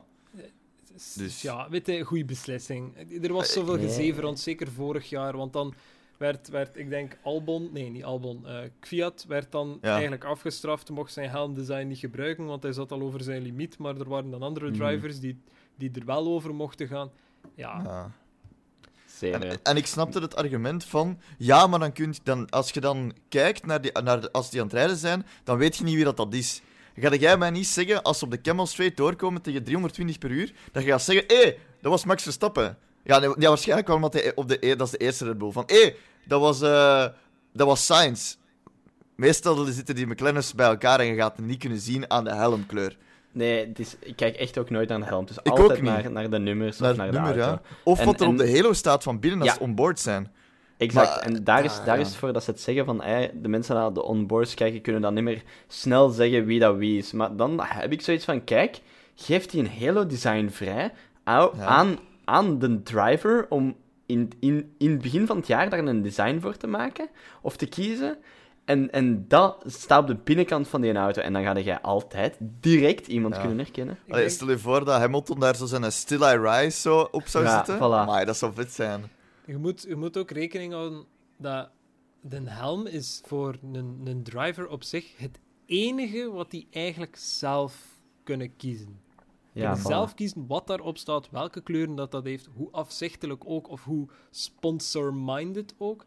Dus, Ja, weet je, goede beslissing. Er was zoveel nee. gezever rond, zeker vorig jaar, want dan werd, werd ik denk, Albon, nee, niet Albon, eh Kviat werd dan Ja. eigenlijk afgestraft, mocht zijn helmdesign niet gebruiken, want hij zat al over zijn limiet, maar er waren dan andere Mhm. drivers die, die er wel over mochten gaan. Ja, Ja. En, en ik snapte het argument van, ja, maar dan kun je, dan, als je dan kijkt naar, die, naar de- als die aan het rijden zijn, dan weet je niet wie dat, dat is. Ga jij mij niet zeggen, als ze op de Camel Straight doorkomen tegen 320 per uur, dat je gaat zeggen, hé, hey, dat was Max Verstappen. Ja, nee, ja waarschijnlijk wel omdat hij op de, dat is de eerste Red Bull. Van, hé, hey, dat was, eh dat was Sainz. Meestal zitten die McLaren's bij elkaar en je gaat het niet kunnen zien aan de helmkleur. Nee, het is, ik kijk echt ook nooit naar de helm. Dus Ik altijd ook niet. naar, naar de nummers Naar of naar de auto. ja. Of En- wat er op de Halo staat van binnen als Ja. ze onboard zijn. Exact. Maar, en daar, is, ah, daar ja. is het voor dat ze het zeggen van ey, de mensen naar de onboards kijken kunnen dan niet meer snel zeggen wie dat wie is. Maar dan heb ik zoiets van, kijk, geeft die een Halo design vrij aan, Ja. aan, aan de driver om in, in, in het begin van het jaar daar een design voor te maken of te kiezen. En, en dat staat op de binnenkant van die auto. En dan ga jij altijd direct iemand Ja. kunnen herkennen. Allee, stel je voor dat Hamilton daar zo zijn Still I Rise zo op zou Ja, zitten. voilà. Maar dat zou vet zijn. Je moet, je moet ook rekening houden dat de helm is voor een, een driver op zich het enige wat die eigenlijk zelf kunnen kiezen. Ja, kunnen voilà. zelf kiezen wat daarop staat, welke kleuren dat dat heeft, hoe afzichtelijk ook, of hoe sponsor-minded ook.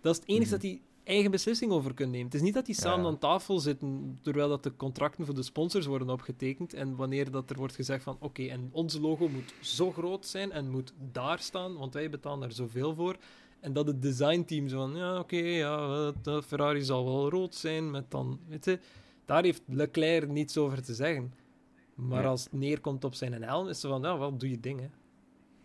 Dat is het enige Mhm. dat die eigen beslissing over kunnen nemen. Het is niet dat die samen Ja. aan tafel zitten, terwijl dat de contracten voor de sponsors worden opgetekend, en wanneer dat er wordt gezegd van, oké, en ons logo moet zo groot zijn en moet daar staan, want wij betalen daar zoveel voor. En dat het designteam zo van, ja, oké, ja, de Ferrari zal wel rood zijn, met dan, weet je, daar heeft Leclerc niets over te zeggen. Maar Nee. als het neerkomt op zijn helm, is ze van, ja, wel, doe je ding, hè.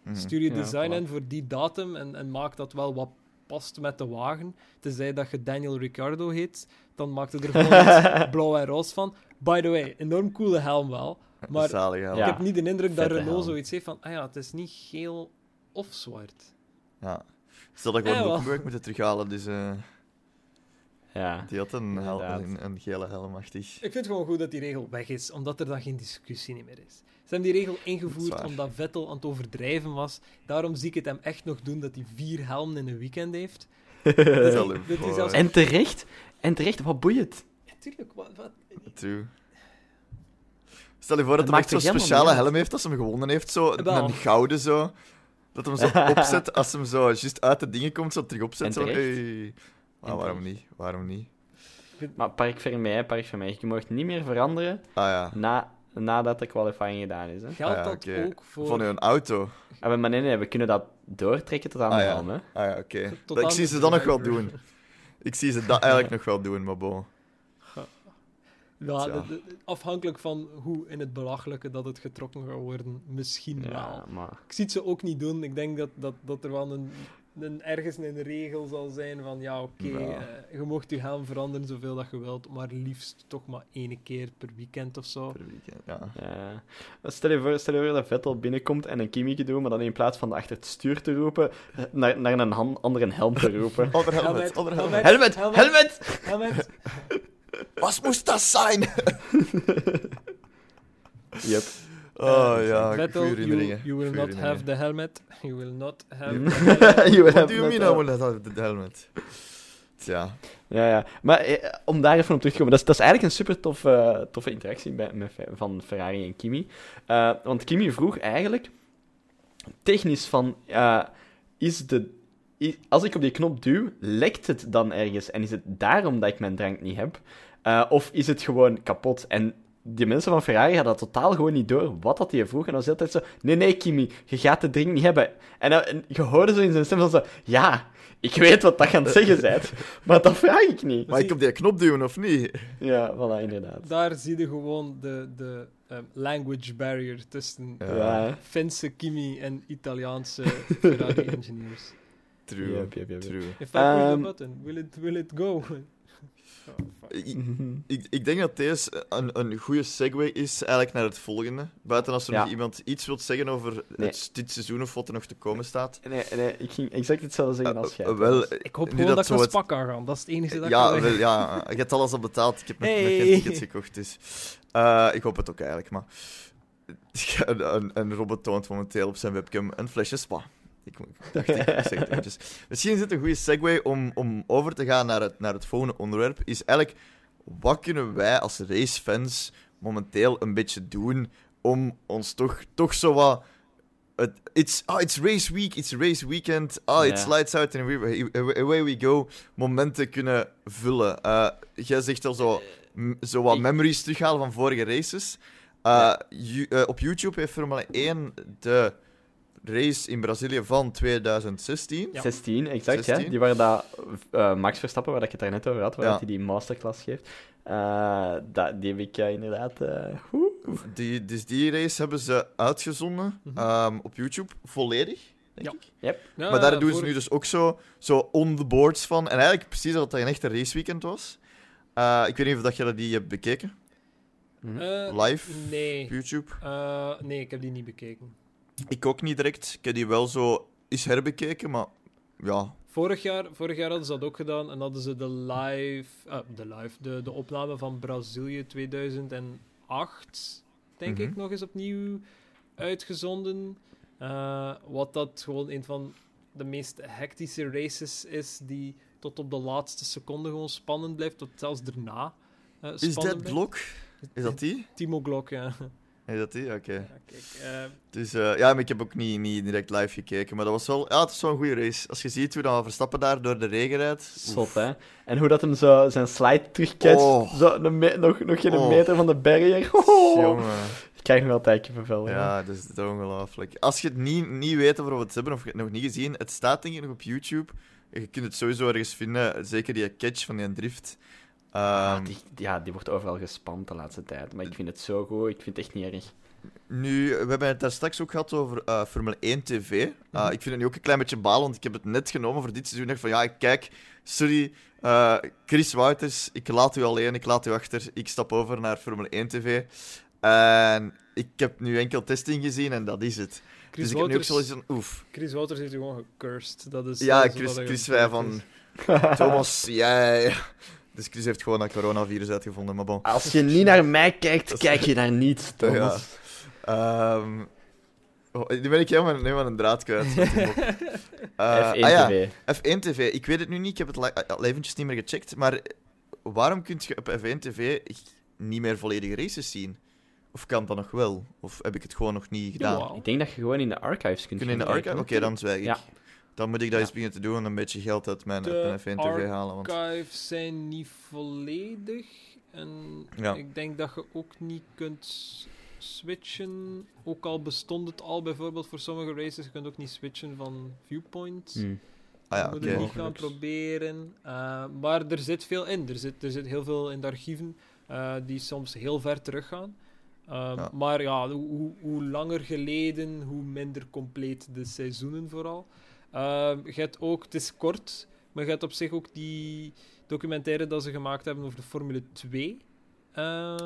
Mhm. Stuur je design in voor die datum en, en maak dat wel wat past met de wagen. Tenzij dat je Daniel Ricciardo heet, dan maakt het er gewoon blauw en roze van. By the way, enorm coole helm wel. Maar Zalig, ja. ik heb niet de indruk dat Renault helm. zoiets heeft van, ah ja, het is niet geel of zwart. Ja. Stel dat gewoon Ja, wel. Hulkenberg moeten terughalen, dus eh, Ja. die had een, hel- een, een gele helmachtig. Ik vind het gewoon goed dat die regel weg is, omdat er dan geen discussie niet meer is. Ze hebben die regel Dat ingevoerd omdat Vettel aan het overdrijven was. Daarom zie ik het hem echt nog doen dat hij vier helmen in een weekend heeft. Dit is zelfs- En terecht, en terecht, wat boeit Ja, tuurlijk, wat, wat, True. Stel je voor dat Het hij zo'n speciale helm heeft als hij hem gewonnen heeft, zo Wel. een gouden zo. Dat hem zo opzet als hem zo juist uit de dingen komt, zo terug opzet. En Zo, hey. Ah, waarom niet? Waarom niet? Maar Park Vermeij, Park Vermeij, je mag niet meer veranderen Ah ja. na, nadat de qualifying gedaan is. Hè? geldt Ah ja, dat ook voor... Van hun auto. Ah, maar nee, nee, we kunnen dat doortrekken tot aan Ah de ja. helm. Hè? Ah ja, oké. Tot Ik zie ze dat nog wel doen. Ik zie ze dat eigenlijk nog wel doen, maar bon. Ja, Tja. de- de- afhankelijk van hoe in het belachelijke dat het getrokken gaat worden, misschien wel. Maar... Ik zie het ze ook niet doen. Ik denk dat, dat, dat er wel een, een, ergens een regel zal zijn van ja, oké, Ja. eh, je mocht je helm veranderen zoveel dat je wilt, maar liefst toch maar één keer per weekend of zo. Per weekend, ja. Ja. Stel, je voor, stel je voor dat Vettel binnenkomt en een Kimmetje doet, maar dan in plaats van achter het stuur te roepen, eh, naar, naar een han- andere helm te roepen. Ander helmet, Helmet, ander helmet. helmet. helmet! Helmet! Helmet! Wat moest dat zijn? Yep. Oh Eh, ja, Vettel, you, you will not have the helmet. You will not have the helmet. You What have do you not mean I will not have the helmet? Tja. Ja, ja. Maar eh, om daar even op terug te komen, dat is, dat is eigenlijk een super toffe, toffe interactie bij, met, van Ferrari en Kimi. Eh, want Kimi vroeg eigenlijk technisch van, eh, is de als ik op die knop duw, lekt het dan ergens? En is het daarom dat ik mijn drank niet heb? Eh, of is het gewoon kapot? En die mensen van Ferrari hadden dat totaal gewoon niet door wat dat hij vroeg. En dan was hij altijd zo... Nee, nee, Kimi, je gaat de drink niet hebben. En, dan- en je hoorde zo in zijn stem zo... Ja, ik weet wat dat je aan het zeggen bent. Maar dat vraag ik niet. Maar ik op die knop duwen of niet? Ja, voilà, inderdaad. Daar zie je gewoon de, de ehm, language barrier tussen Ja. Finse Kimi en Italiaanse Ferrari engineers. True. Yep, yep, yep, yep. True. If I push the button, will it, will it go? Oh. Ik, Mhm. ik, ik denk dat deze een, een goede segue is eigenlijk naar het volgende. Buiten als er Ja. nog iemand iets wilt zeggen over Nee. het, dit seizoen of wat er nog te komen staat. Nee, nee, ik ging exact hetzelfde zeggen als jij. Eh, wel, Ik hoop nu gewoon dat, ik zo naar het- Spa kan gaan. Dat is het enige dat ja, ik wel, ja, je hebt alles al betaald. Ik heb nog, geen tickets gekocht, dus... eh, ik hoop het ook eigenlijk, maar... Een, een, een robot toont momenteel op zijn webcam een flesje spa. Ik, dacht, ik zeg het eventjes. Misschien is het een goede segue om, om over te gaan naar het, naar het volgende onderwerp. Is eigenlijk, wat kunnen wij als racefans momenteel een beetje doen om ons toch, toch zo wat... Het, it's, ah, it's race week, it's race weekend. Ah, it's lights out and we- away we go. Momenten kunnen vullen. Eh, jij zegt al zo, zo wat memories terughalen van vorige races. Eh, eh, op YouTube heeft Formule 1 de race in Brazilië van 2016. Ja. 16, exact. 16. Hè? Die waar dat, eh, Max Verstappen, waar ik het daar net over had, waar Ja. hij die masterclass geeft. Eh, dat, die heb ik eh, inderdaad... Die, dus die race hebben ze uitgezonden Mhm. ehm, op YouTube, volledig, denk Ja. ik. Ja, maar daar doen ze nu dus ook zo, zo on the boards van. En eigenlijk precies dat het een echte raceweekend was. Eh, ik weet niet of dat je die hebt bekeken, live Nee. op YouTube. Eh, nee, ik heb die niet bekeken. Ik ook niet direct. Ik heb die wel zo eens herbekeken, maar ja. Vorig jaar, vorig jaar hadden ze dat ook gedaan en hadden ze de live, ah, de, live de, de opname van Brazilië 2008, denk Mhm. ik, nog eens opnieuw uitgezonden. Eh, wat dat gewoon een van de meest hectische races is, die tot op de laatste seconde gewoon spannend blijft, tot zelfs daarna eh, Is dat. Blok? Is dat die? Timo Glock, ja. Is dat die? Oké. ja kijk, eh, Dus eh, ja, maar ik heb ook niet, niet direct live gekeken. Maar dat was wel, ja, het is wel een goede race. Als je ziet hoe dan Verstappen daar door de regen rijdt. Zot, hè? En hoe dat hem zo zijn slide terugketst. Oh. Zo nog, nog geen Oh. meter van de barrier. Oh. Jongen. Ik krijg nog wel een tijdje vervel. Ja, dat is ongelooflijk. Als je het niet, niet weet waarover we het hebben of je het nog niet gezien, het staat denk ik nog op YouTube. Je kunt het sowieso ergens vinden. Zeker die catch van die drift. Ah, Ehm, die, ja, die wordt overal gespamd de laatste tijd. Maar ik vind het zo goed. Ik vind het echt niet erg. Nu, we hebben het daar straks ook gehad over eh, Formule 1 TV. Uh, Mhm. Ik vind het nu ook een klein beetje balen, want ik heb het net genomen voor dit seizoen. Ik van, ja, kijk, sorry, eh, Chris Wouters, ik laat u alleen, ik laat u achter. Ik stap over naar Formule 1 TV. En ik heb nu enkel testing gezien en dat is het. Chris, dus ik heb nu ook zoiets van, oef. Chris Wouters heeft u gewoon gecursed. Dat is, Ja, dat is Chris, Chris wij van, Thomas, jij... Dus Chris heeft gewoon dat coronavirus uitgevonden, maar bon. Als je niet naar mij kijkt, kijk je naar niets, Thomas. Ehm, oh, nu ben ik helemaal, helemaal een draad kwijt. Eh, F1 ah ja, TV. F1 TV. Ik weet het nu niet, ik heb het al eventjes niet meer gecheckt. Maar waarom kun je op F1 TV niet meer volledige races zien? Of kan dat nog wel? Of heb ik het gewoon nog niet gedaan? Ik denk dat je gewoon in de archives kunt Kun je in de gaan archive? Oké, dan zwijg ik. Ja. Dan moet ik dat Ja. eens beginnen te doen en een beetje geld uit mijn, mijn F1 TV halen. Want... archives zijn niet volledig. En Ja. ik denk dat je ook niet kunt switchen. Ook al bestond het al bijvoorbeeld voor sommige races, je kunt ook niet switchen van viewpoint. Hm. Ah ja, Je moet oké. het niet gaan proberen. Uh, maar er zit veel in. Er zit, er zit heel veel in de archieven uh, die soms heel ver teruggaan. Ja. Maar ja, hoe, hoe, hoe langer geleden, hoe minder compleet de seizoenen vooral. Um, je hebt ook, het is kort, maar je hebt op zich ook die documentaire dat ze gemaakt hebben over de Formule 2. Um,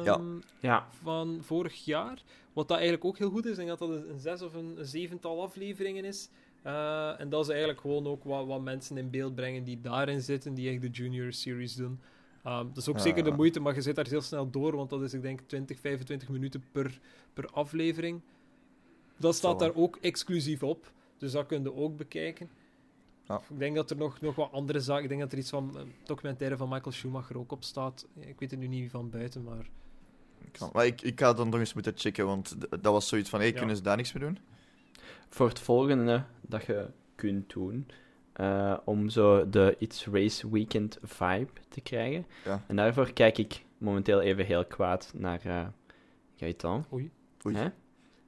Ja. Ja. van vorig jaar. Wat dat eigenlijk ook heel goed is. Ik denk dat dat een, zes of een, een zevental afleveringen is. Uh, en dat ze eigenlijk gewoon ook wat, wat mensen in beeld brengen die daarin zitten, die echt de Junior Series doen. Um, dat is ook Ja. zeker de moeite, maar je zit daar heel snel door, want dat is, ik denk, 20, 25 minuten per, per aflevering. Dat staat daar ook exclusief op, dus dat kun je ook bekijken. Ja. Ik denk dat er nog, nog wat andere zaken... Ik denk dat er iets van een documentaire van Michael Schumacher ook op staat. Ik weet het nu niet van buiten, maar... Kan. Maar ik, ik ga dan nog eens moeten checken, want dat was zoiets van, hey, Ja. kunnen ze daar niks mee doen? Voor het volgende dat je kunt doen, eh, om zo de It's Race Weekend vibe te krijgen. Ja. En daarvoor kijk ik momenteel even heel kwaad naar eh Gaëtan. Oei. Oei. Hè?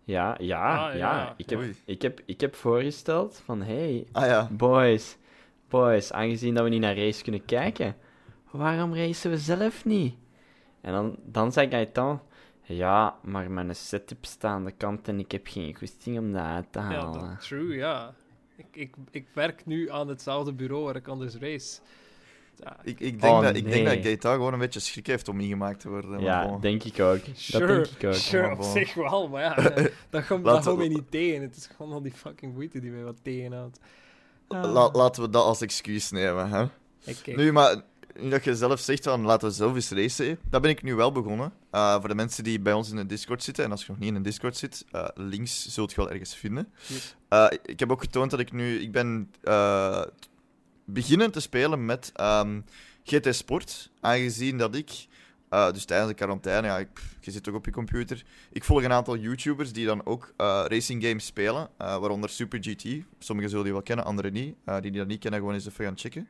Ja, ja, Ah, ja. ja. Ik, heb, Oei. ik, heb, ik heb voorgesteld van, hey, Ah ja. boys, boys, aangezien dat we niet naar race kunnen kijken, waarom racen we zelf niet? En dan, dan zei Gaëtan, ja, maar mijn setup staat aan de kant en ik heb geen goesting om dat uit te halen. true, ja. Ik, ik, ik werk nu aan hetzelfde bureau waar ik anders race. Ja, Ik, ik denk, Oh, dat, ik denk dat nee. Gaeta gewoon een beetje schrik heeft om ingemaakt te worden. maar Ja, bon. denk ik ook. Sure, Dat denk ik ook. Sure, op zich wel, maar ja, dat, dat gaat dat gaat we- niet tegen. Het is gewoon al die fucking moeite die mij wat tegenhoudt. La- laten we dat als excuus nemen. Hè? Nu, maar nu dat je zelf zegt van laten we zelf eens racen, dat ben ik nu wel begonnen. Uh, voor de mensen die bij ons in de Discord zitten, en als je nog niet in de Discord zit, uh, links zult je wel ergens vinden. Yes. Uh, ik heb ook getoond dat ik nu, ik ben uh, beginnen te spelen met ehm, GT Sport, aangezien dat ik, uh, dus tijdens de quarantaine, ja, ik, je zit ook op je computer, ik volg een aantal YouTubers die dan ook uh, racing games spelen, uh, waaronder Super GT. Sommigen zullen die wel kennen, anderen niet. Die die dat niet kennen, gewoon eens even gaan checken.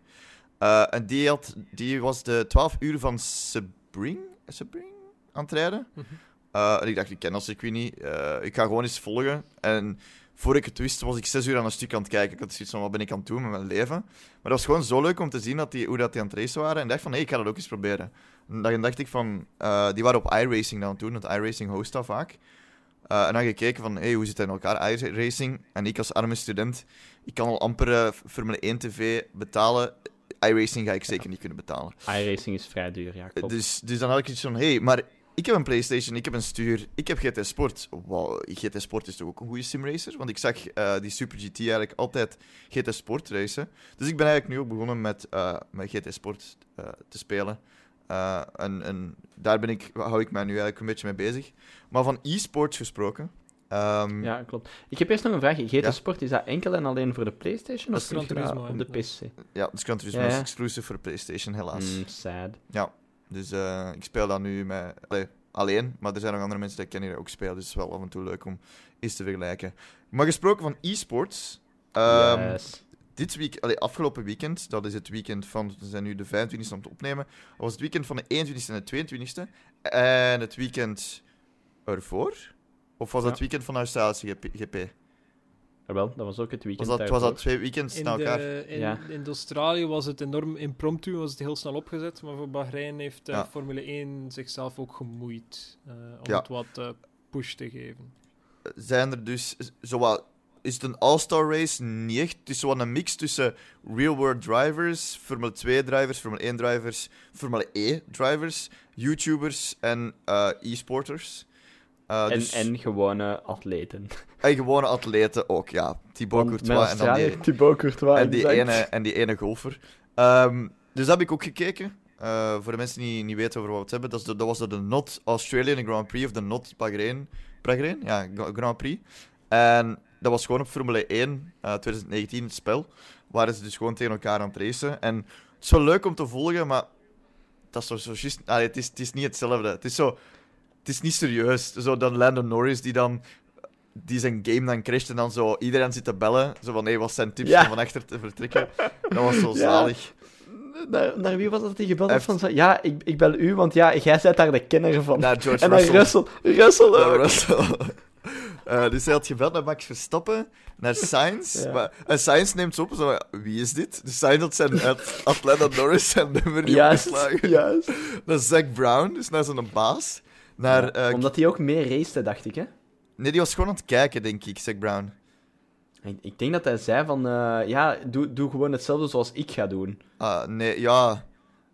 En die, had, die was de 12 uur van Sebring, Sebring aan het rijden. Mhm. En ik dacht, ik ken dat circuit niet. Ik ga gewoon eens volgen. En voor ik het wist, was ik zes uur aan een stuk aan het kijken. Ik had zoiets van, wat ben ik aan het doen met mijn leven? Maar dat was gewoon zo leuk om te zien dat die, hoe dat die aan het racen waren. En ik dacht van, hé, ik ga dat ook eens proberen. En dan dacht ik van, uh, die waren op iRacing dan toen, want iRacing host dat vaak. Uh, en dan gekeken van, hey, hoe zit het in elkaar, iRacing? En ik als arme student, ik kan al amper uh, Formule 1 TV betalen. iRacing ga ik zeker niet kunnen betalen. iRacing is vrij duur, ja, klopt. Dus, dus dan had ik iets van, hé, hey, maar ik heb een PlayStation, ik heb een stuur, ik heb GT Sport. Wow, GT Sport is toch ook een goede simracer? Want ik zag uh, die Super GT eigenlijk altijd GT Sport racen. Dus ik ben eigenlijk nu ook begonnen met, uh, met GT Sport uh, te spelen. Uh, en, en daar ben ik, hou ik mij nu eigenlijk een beetje mee bezig. Maar van e-sports gesproken. Um, ja, klopt. Ik heb eerst nog een vraag. GT Ja? Sport, is dat enkel en alleen voor de PlayStation Dat of is Gran dat Turismo, op de. PC? ja, Gran Turismo Ja, ja. is exclusief voor de PlayStation, helaas. Mm, sad. Ja, dus uh, ik speel dat nu met, allee, alleen, maar er zijn nog andere mensen die ik ken die ook spelen, dus het is wel af en toe leuk om eens te vergelijken. Maar gesproken van e-sports, um, yes. dit week, allee, afgelopen weekend, dat is het weekend van, we zijn nu de 25e om te opnemen, was het weekend van de 21e en de 22e, en het weekend ervoor? Of was dat Ja. het weekend van de Australische GP? Jawel, dat was ook het Was weekend dat, was dat twee weekends In, na elkaar? de, in, Ja. in Australië was het enorm impromptu, was het heel snel opgezet. Maar voor Bahrein heeft uh, Ja. Formule 1 zichzelf ook gemoeid uh, om Ja. het wat uh, push te geven. zijn er dus zowat. Is het een all-star race? Niet echt. Het is zo een mix tussen real-world drivers, Formule 2 drivers, Formule 1 drivers, Formule E drivers, YouTubers en uh, e-sporters. Uh, En, dus, en gewone atleten. en gewone atleten ook, ja. Thibaut Want Courtois en dan die, Australië, Thibaut Courtois. en die, ene, en die ene golfer. Um, dus dat heb ik ook gekeken. Uh, voor de mensen die niet weten over wat we het hebben, dat, de, dat was de Not Australian Grand Prix of de Not Bahrain. Bahrain? Ja, Grand Prix. En dat was gewoon op Formule 1 uh, 2019 het spel. Waren ze dus gewoon tegen elkaar aan het racen. En het is wel leuk om te volgen, maar dat is zo, zo just, allee, het, is, het is niet hetzelfde. Het is zo. Het is niet serieus. Zo dan Landon Norris die dan die zijn game dan crasht en dan zo iedereen zit te bellen. Zo van, hé, wat zijn tips Ja. om van achter te vertrekken? Dat was zo Ja. zalig. Naar, naar wie was dat die gebeld Heeft- van zo... Ja, ik, ik bel u, want ja, jij bent daar de kenner van. Naar George en naar Russell. Russell. Russell. Russell. Eh, dus hij had gebeld naar Max Verstappen, naar Sainz. Ja. Maar, en Sainz neemt ze op, zo, wie is dit? Dus Sainz had zijn Atlanta Norris zijn nummer niet Juist, opgeslagen. juist. Naar Zack Brown, dus naar zijn baas. Naar, eh, Omdat hij ook meer racete, dacht ik, hè? Nee, die was gewoon aan het kijken, denk ik, Zack Brown. Ik, ik denk dat hij zei van... eh, ja, doe, doe gewoon hetzelfde zoals ik ga doen. Ah, nee, ja.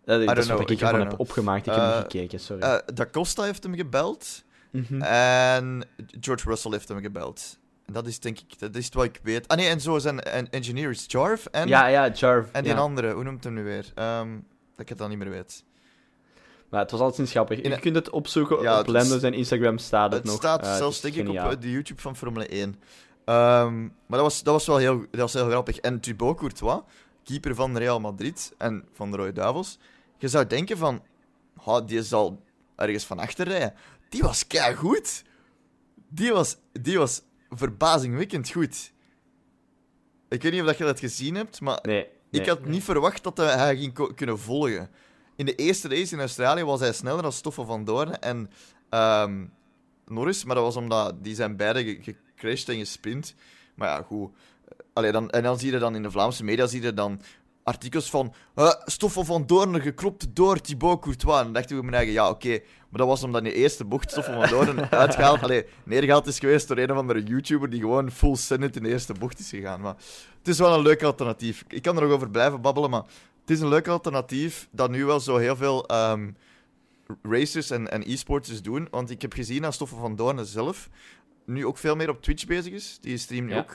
Dat, dat is know, wat ik ervan heb know. opgemaakt. Ik heb Eh, niet gekeken, sorry. Eh, da Costa heeft hem gebeld. Mhm. En George Russell heeft hem gebeld. En dat is denk ik, dat is wat ik weet. Ah nee, en zo zijn en engineers Jarv en, ja, ja, Jarv. en die ja. andere, hoe noemt hem nu weer? Ehm, dat ik het dan niet meer weet. Maar het was altijd grappig. In- Je kunt het opzoeken. Ja, op het is- Lando zijn Instagram staat het, Het nog. staat Eh, het zelfs is denk ik op de YouTube van Formule 1. Ehm, maar dat was, dat was wel heel, dat was heel grappig. En Thibaut Courtois, keeper van Real Madrid en van de Rode Duivels. Je zou denken van, ha, die zal ergens van achter rijden. Die was goed. Die was, die was verbazingwekkend goed. Ik weet niet of dat je dat gezien hebt, maar Nee. nee. ik had niet verwacht dat hij- ging kunnen volgen. In de eerste race in Australië was hij sneller dan Stoffel van Doorn en ehm, Norris, maar dat was omdat die zijn beide ge- gecrashed en gesprint. Maar ja, goed. Allee, dan, en dan zie je dan in de Vlaamse media zie je dan artikels van eh, Stoffel van Doorn geklopt door Thibaut Courtois. En dan dacht ik bij mijn eigen, ja, oké. Maar dat was omdat in de eerste bocht Stoffel van Doorn uitgehaald, allee, neergehaald is geweest door een of andere YouTuber die gewoon full send in de eerste bocht is gegaan. Maar het is wel een leuk alternatief. Ik kan er nog over blijven babbelen, maar het is een leuk alternatief dat nu wel zo heel veel ehm, racers en, en e-sporters doen. Want ik heb gezien dat Stoffel van Doorn zelf nu ook veel meer op Twitch bezig is. Die streamt nu Ja. ook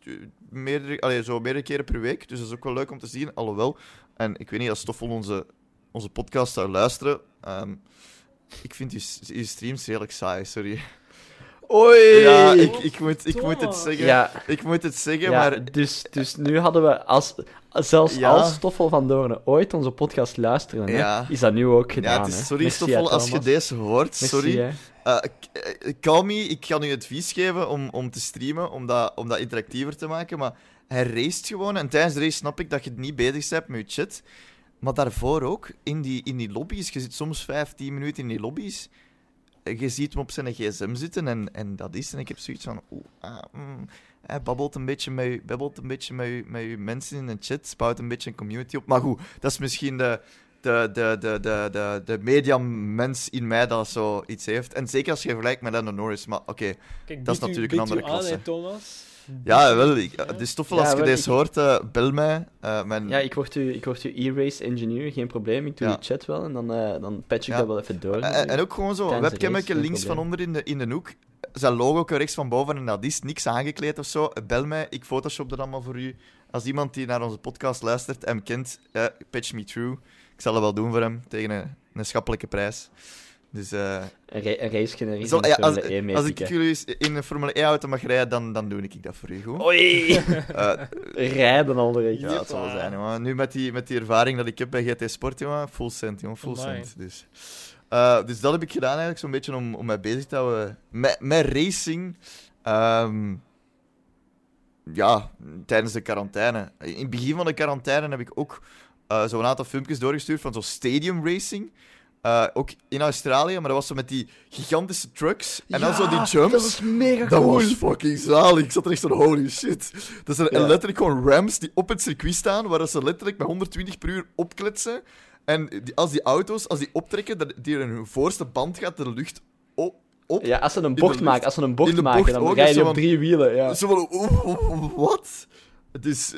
t- meerdere, allee, zo meerdere keren per week. Dus dat is ook wel leuk om te zien. Alhoewel, en ik weet niet als Stoffel onze, onze podcast zou luisteren. ehm, ik vind die, die streams redelijk saai, sorry. Oei! Ja, ik, ik, moet, ik moet het zeggen. Ja, Ik moet het zeggen, ja, maar dus, dus nu hadden we, als, zelfs Ja. als Stoffel van Doornen ooit onze podcast luisterde, hè, is dat nu ook gedaan. ja, het is, sorry Merci, Stoffel, als je deze hoort. Merci, sorry. call me, ik kan u advies geven om, om te streamen, om dat, om dat interactiever te maken. Maar hij racet gewoon. En tijdens de race snap ik dat je het niet bezig bent met je chat. Maar daarvoor ook, in die, in die lobby's, je zit soms 15 minuten in die lobby's. Je ziet hem op zijn gsm zitten en, en dat is. En ik heb zoiets van. oeh, ah, mm, hij babbelt een beetje met, u- babbelt een beetje met, uw mensen in de chat. Bouwt een beetje een community op. Maar goed, dat is misschien de, de, de, de, de, de, de mediamens in mij dat zo iets heeft. En zeker als je vergelijkt met Lando Norris. Maar oké, Dat is natuurlijk een andere aan, klasse. hè, Thomas? Ja, wel. Ik, Ja. het is tof Ja, als je deze ik- hoort, eh, bel mij. Eh, mijn, Ja, ik word uw, ik word uw e-race engineer, geen probleem. Ik doe Ja. uw chat wel en dan, eh, dan patch ik Ja. dat wel even door. En, en ook gewoon zo, de webcammetje links van onder in de, in de hoek. Zijn logo rechts van boven en dat is niks aangekleed of zo. Bel mij, ik photoshop dat allemaal voor u. Als iemand die naar onze podcast luistert en hem kent, eh, patch me through. Ik zal het wel doen voor hem, tegen een, een schappelijke prijs. Dus eh, Een, ra- een race generiek Zal- in de ja, als, Formule 1 als ik jullie in een Formule 1-auto mag rijden, dan, dan doe ik dat voor u, goed? Oei! Eh, Rijden al ja, het zal zijn, jongen. Nu met die, met die ervaring dat ik heb bij GT Sport, jongen, full cent, jongen, full cent. Dus. Eh, dus dat heb ik gedaan eigenlijk, zo'n beetje om, om mij bezig te houden met, met racing. Ehm, ja, tijdens de quarantaine. In het begin van de quarantaine heb ik ook eh, zo'n aantal filmpjes doorgestuurd van zo'n stadium racing. Eh, ook in Australië, maar dat was zo met die gigantische trucks. En dan zo die jumps. Dat is mega Dat cool. was fucking zalig. Ik zat er echt van, holy shit. Dat zijn Ja. letterlijk gewoon rams die op het circuit staan, waar ze letterlijk met 120 per uur opkletsen. En die, als die auto's, als die optrekken, dat die hun voorste band gaat de lucht op. op. Ja, als ze een bocht maken, als ze een bocht maken, dan rijden die op drie wielen. Ja. Zo van, wat? Het is,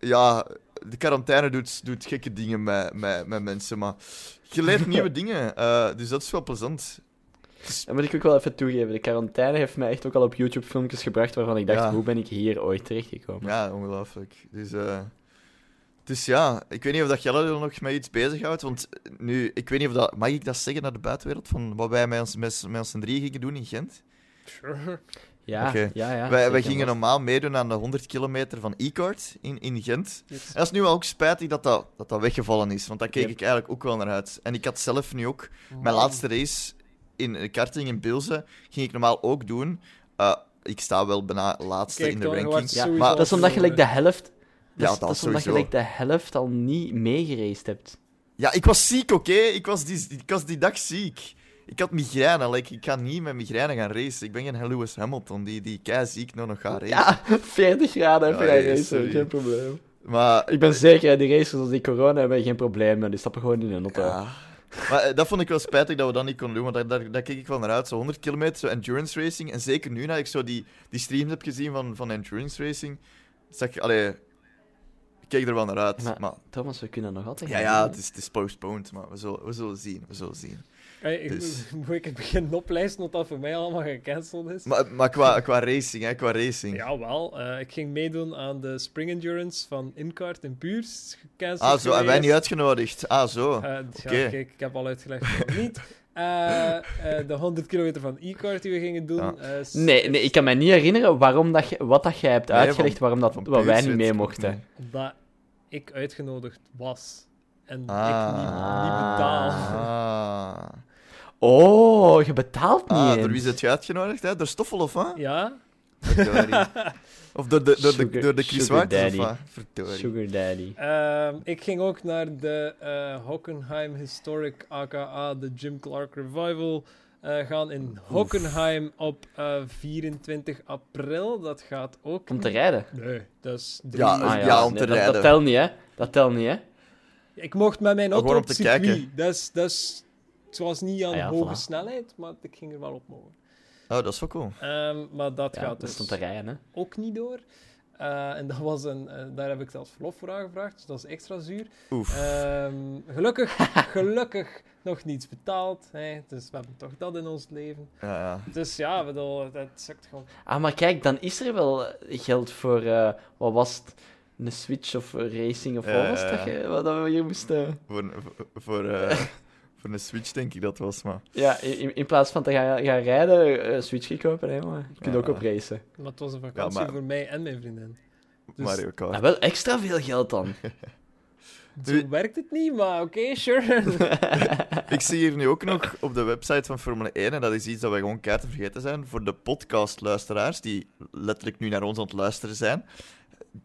ja, de quarantaine doet, doet gekke dingen met, met, met mensen, maar je leert nieuwe dingen. eh, dus dat is wel plezant. Dat moet ik ook wel even toegeven. De quarantaine heeft mij echt ook al op YouTube filmpjes gebracht waarvan ik dacht, Ja. hoe ben ik hier ooit terechtgekomen? Ja, ongelooflijk. Dus, eh, dus ja, ik weet niet of dat Jelle er nog met iets bezighoudt. Want nu, ik weet niet of dat. Mag ik dat zeggen naar de buitenwereld? Van wat wij met ons, met, met ons drie gingen doen in Gent? Sure. Ja, ja, ja. wij, wij gingen normaal meedoen aan de 100 kilometer van e-kart in, in Gent. Yes. En dat is nu wel ook spijtig dat dat, dat dat weggevallen is. Want daar keek Yep. ik eigenlijk ook wel naar uit. En ik had zelf nu ook mijn laatste race in de karting in Bilze. Ging ik normaal ook doen. Eh, ik sta wel bijna laatste Kijk, in de rankings. Ja, maar- Dat is omdat je like, de helft... Ja, dat is, dat dat is omdat je like, de helft al niet meegereisd hebt. Ja, ik was ziek, oké? Ik, was die, ik was die dag ziek. Ik had migraine. Like, ik ga niet met migraine gaan racen. Ik ben geen Lewis Hamilton die, die kei ziek nog nog gaat racen. Ja, 40 graden gaan ja, racen, sorry. geen probleem. Maar, Ik ben zeker, die racers als die corona hebben, geen probleem. Die stappen gewoon in een auto. ja. maar eh, dat vond ik wel spijtig dat we dat niet konden doen. Want daar, daar, daar keek ik wel naar uit. Zo 100 kilometer, zo endurance racing. En zeker nu, dat ik zo die, die streams heb gezien van, van endurance racing. Zag ik, allee, ik keek er wel naar uit. Maar- Maar, Thomas, we kunnen nog altijd ja, ja, het is, het is postponed. Maar we zullen, we zullen zien. We zullen zien. Hey, ik- Dus- Moet ik het beginnen oplijsten wat dat voor mij allemaal gecanceld is? Maar, maar qua, qua racing, hè, qua racing. Ja, wel. eh, ik ging meedoen aan de Spring Endurance van Incart in Puurs. Gecanceld Ah, zo. En wij niet uitgenodigd. Ah, zo. Ja, Oké. kijk, ik heb al uitgelegd waarom niet. Eh, eh, de 100 kilometer van e-cart die we gingen doen. Ja. eh, Nee, nee, ik kan me niet herinneren waarom dat je, wat dat jij hebt Nee, uitgelegd, van- waarom dat, wat wij niet mee mochten. Omdat ik uitgenodigd was. En Ah. ik niet, niet betaal. Ah. Oh, je betaalt niet Ah, eens. door wie is het je uitgenodigd? Hè? Door Stoffel of wat? Ja? Of door de, door de, Sugar- door de Chris Sugar of Daddy. wat? Verdorie. Sugar Daddy. Ehm, ik ging ook naar de eh, Hockenheim Historic, aka de Jim Clark Revival, eh, gaan in Hockenheim op eh, 24 april. Dat gaat ook. Om te niet- rijden. Nee, dat is drie Ja. Ah, ja, om te nee, dat, rijden. dat telt niet, hè? Dat telt niet, hè? Ik mocht met mijn auto op het circuit. kijken. Dat is, dat is, het was niet aan Ah ja, hoge voilà. snelheid, maar ik ging er wel op mogen. Oh, dat is wel cool. Ehm, maar dat Ja, gaat dat dus te rijden, hè? ook niet door. Eh, en dat was een, eh, daar heb ik zelfs verlof voor aangevraagd, dus dat is extra zuur. Oef. Ehm, gelukkig, gelukkig nog niets betaald. Hè, dus we hebben toch dat in ons leven. Ja, ja. Dus ja, bedoel, het sukt gewoon. Ah, maar kijk, dan is er wel geld voor, eh, wat was het? Een Switch of racing of wat was dat, je- wat we hier moesten... Voor, voor, voor, eh, voor een Switch denk ik dat was, maar... Ja, in, in plaats van te gaan, gaan rijden, eh, Switch gaan kopen, hè, maar je kunt Ja. ook op racen. Maar het was een vakantie Ja, maar- voor mij en mijn vriendin. Dus Mario Kart. Ah, wel extra veel geld dan. zo werkt het niet, maar oké, sure. Ik zie hier nu ook nog op de website van Formule 1, en dat is iets dat wij gewoon keihard vergeten zijn, voor de podcastluisteraars die letterlijk nu naar ons aan het luisteren zijn.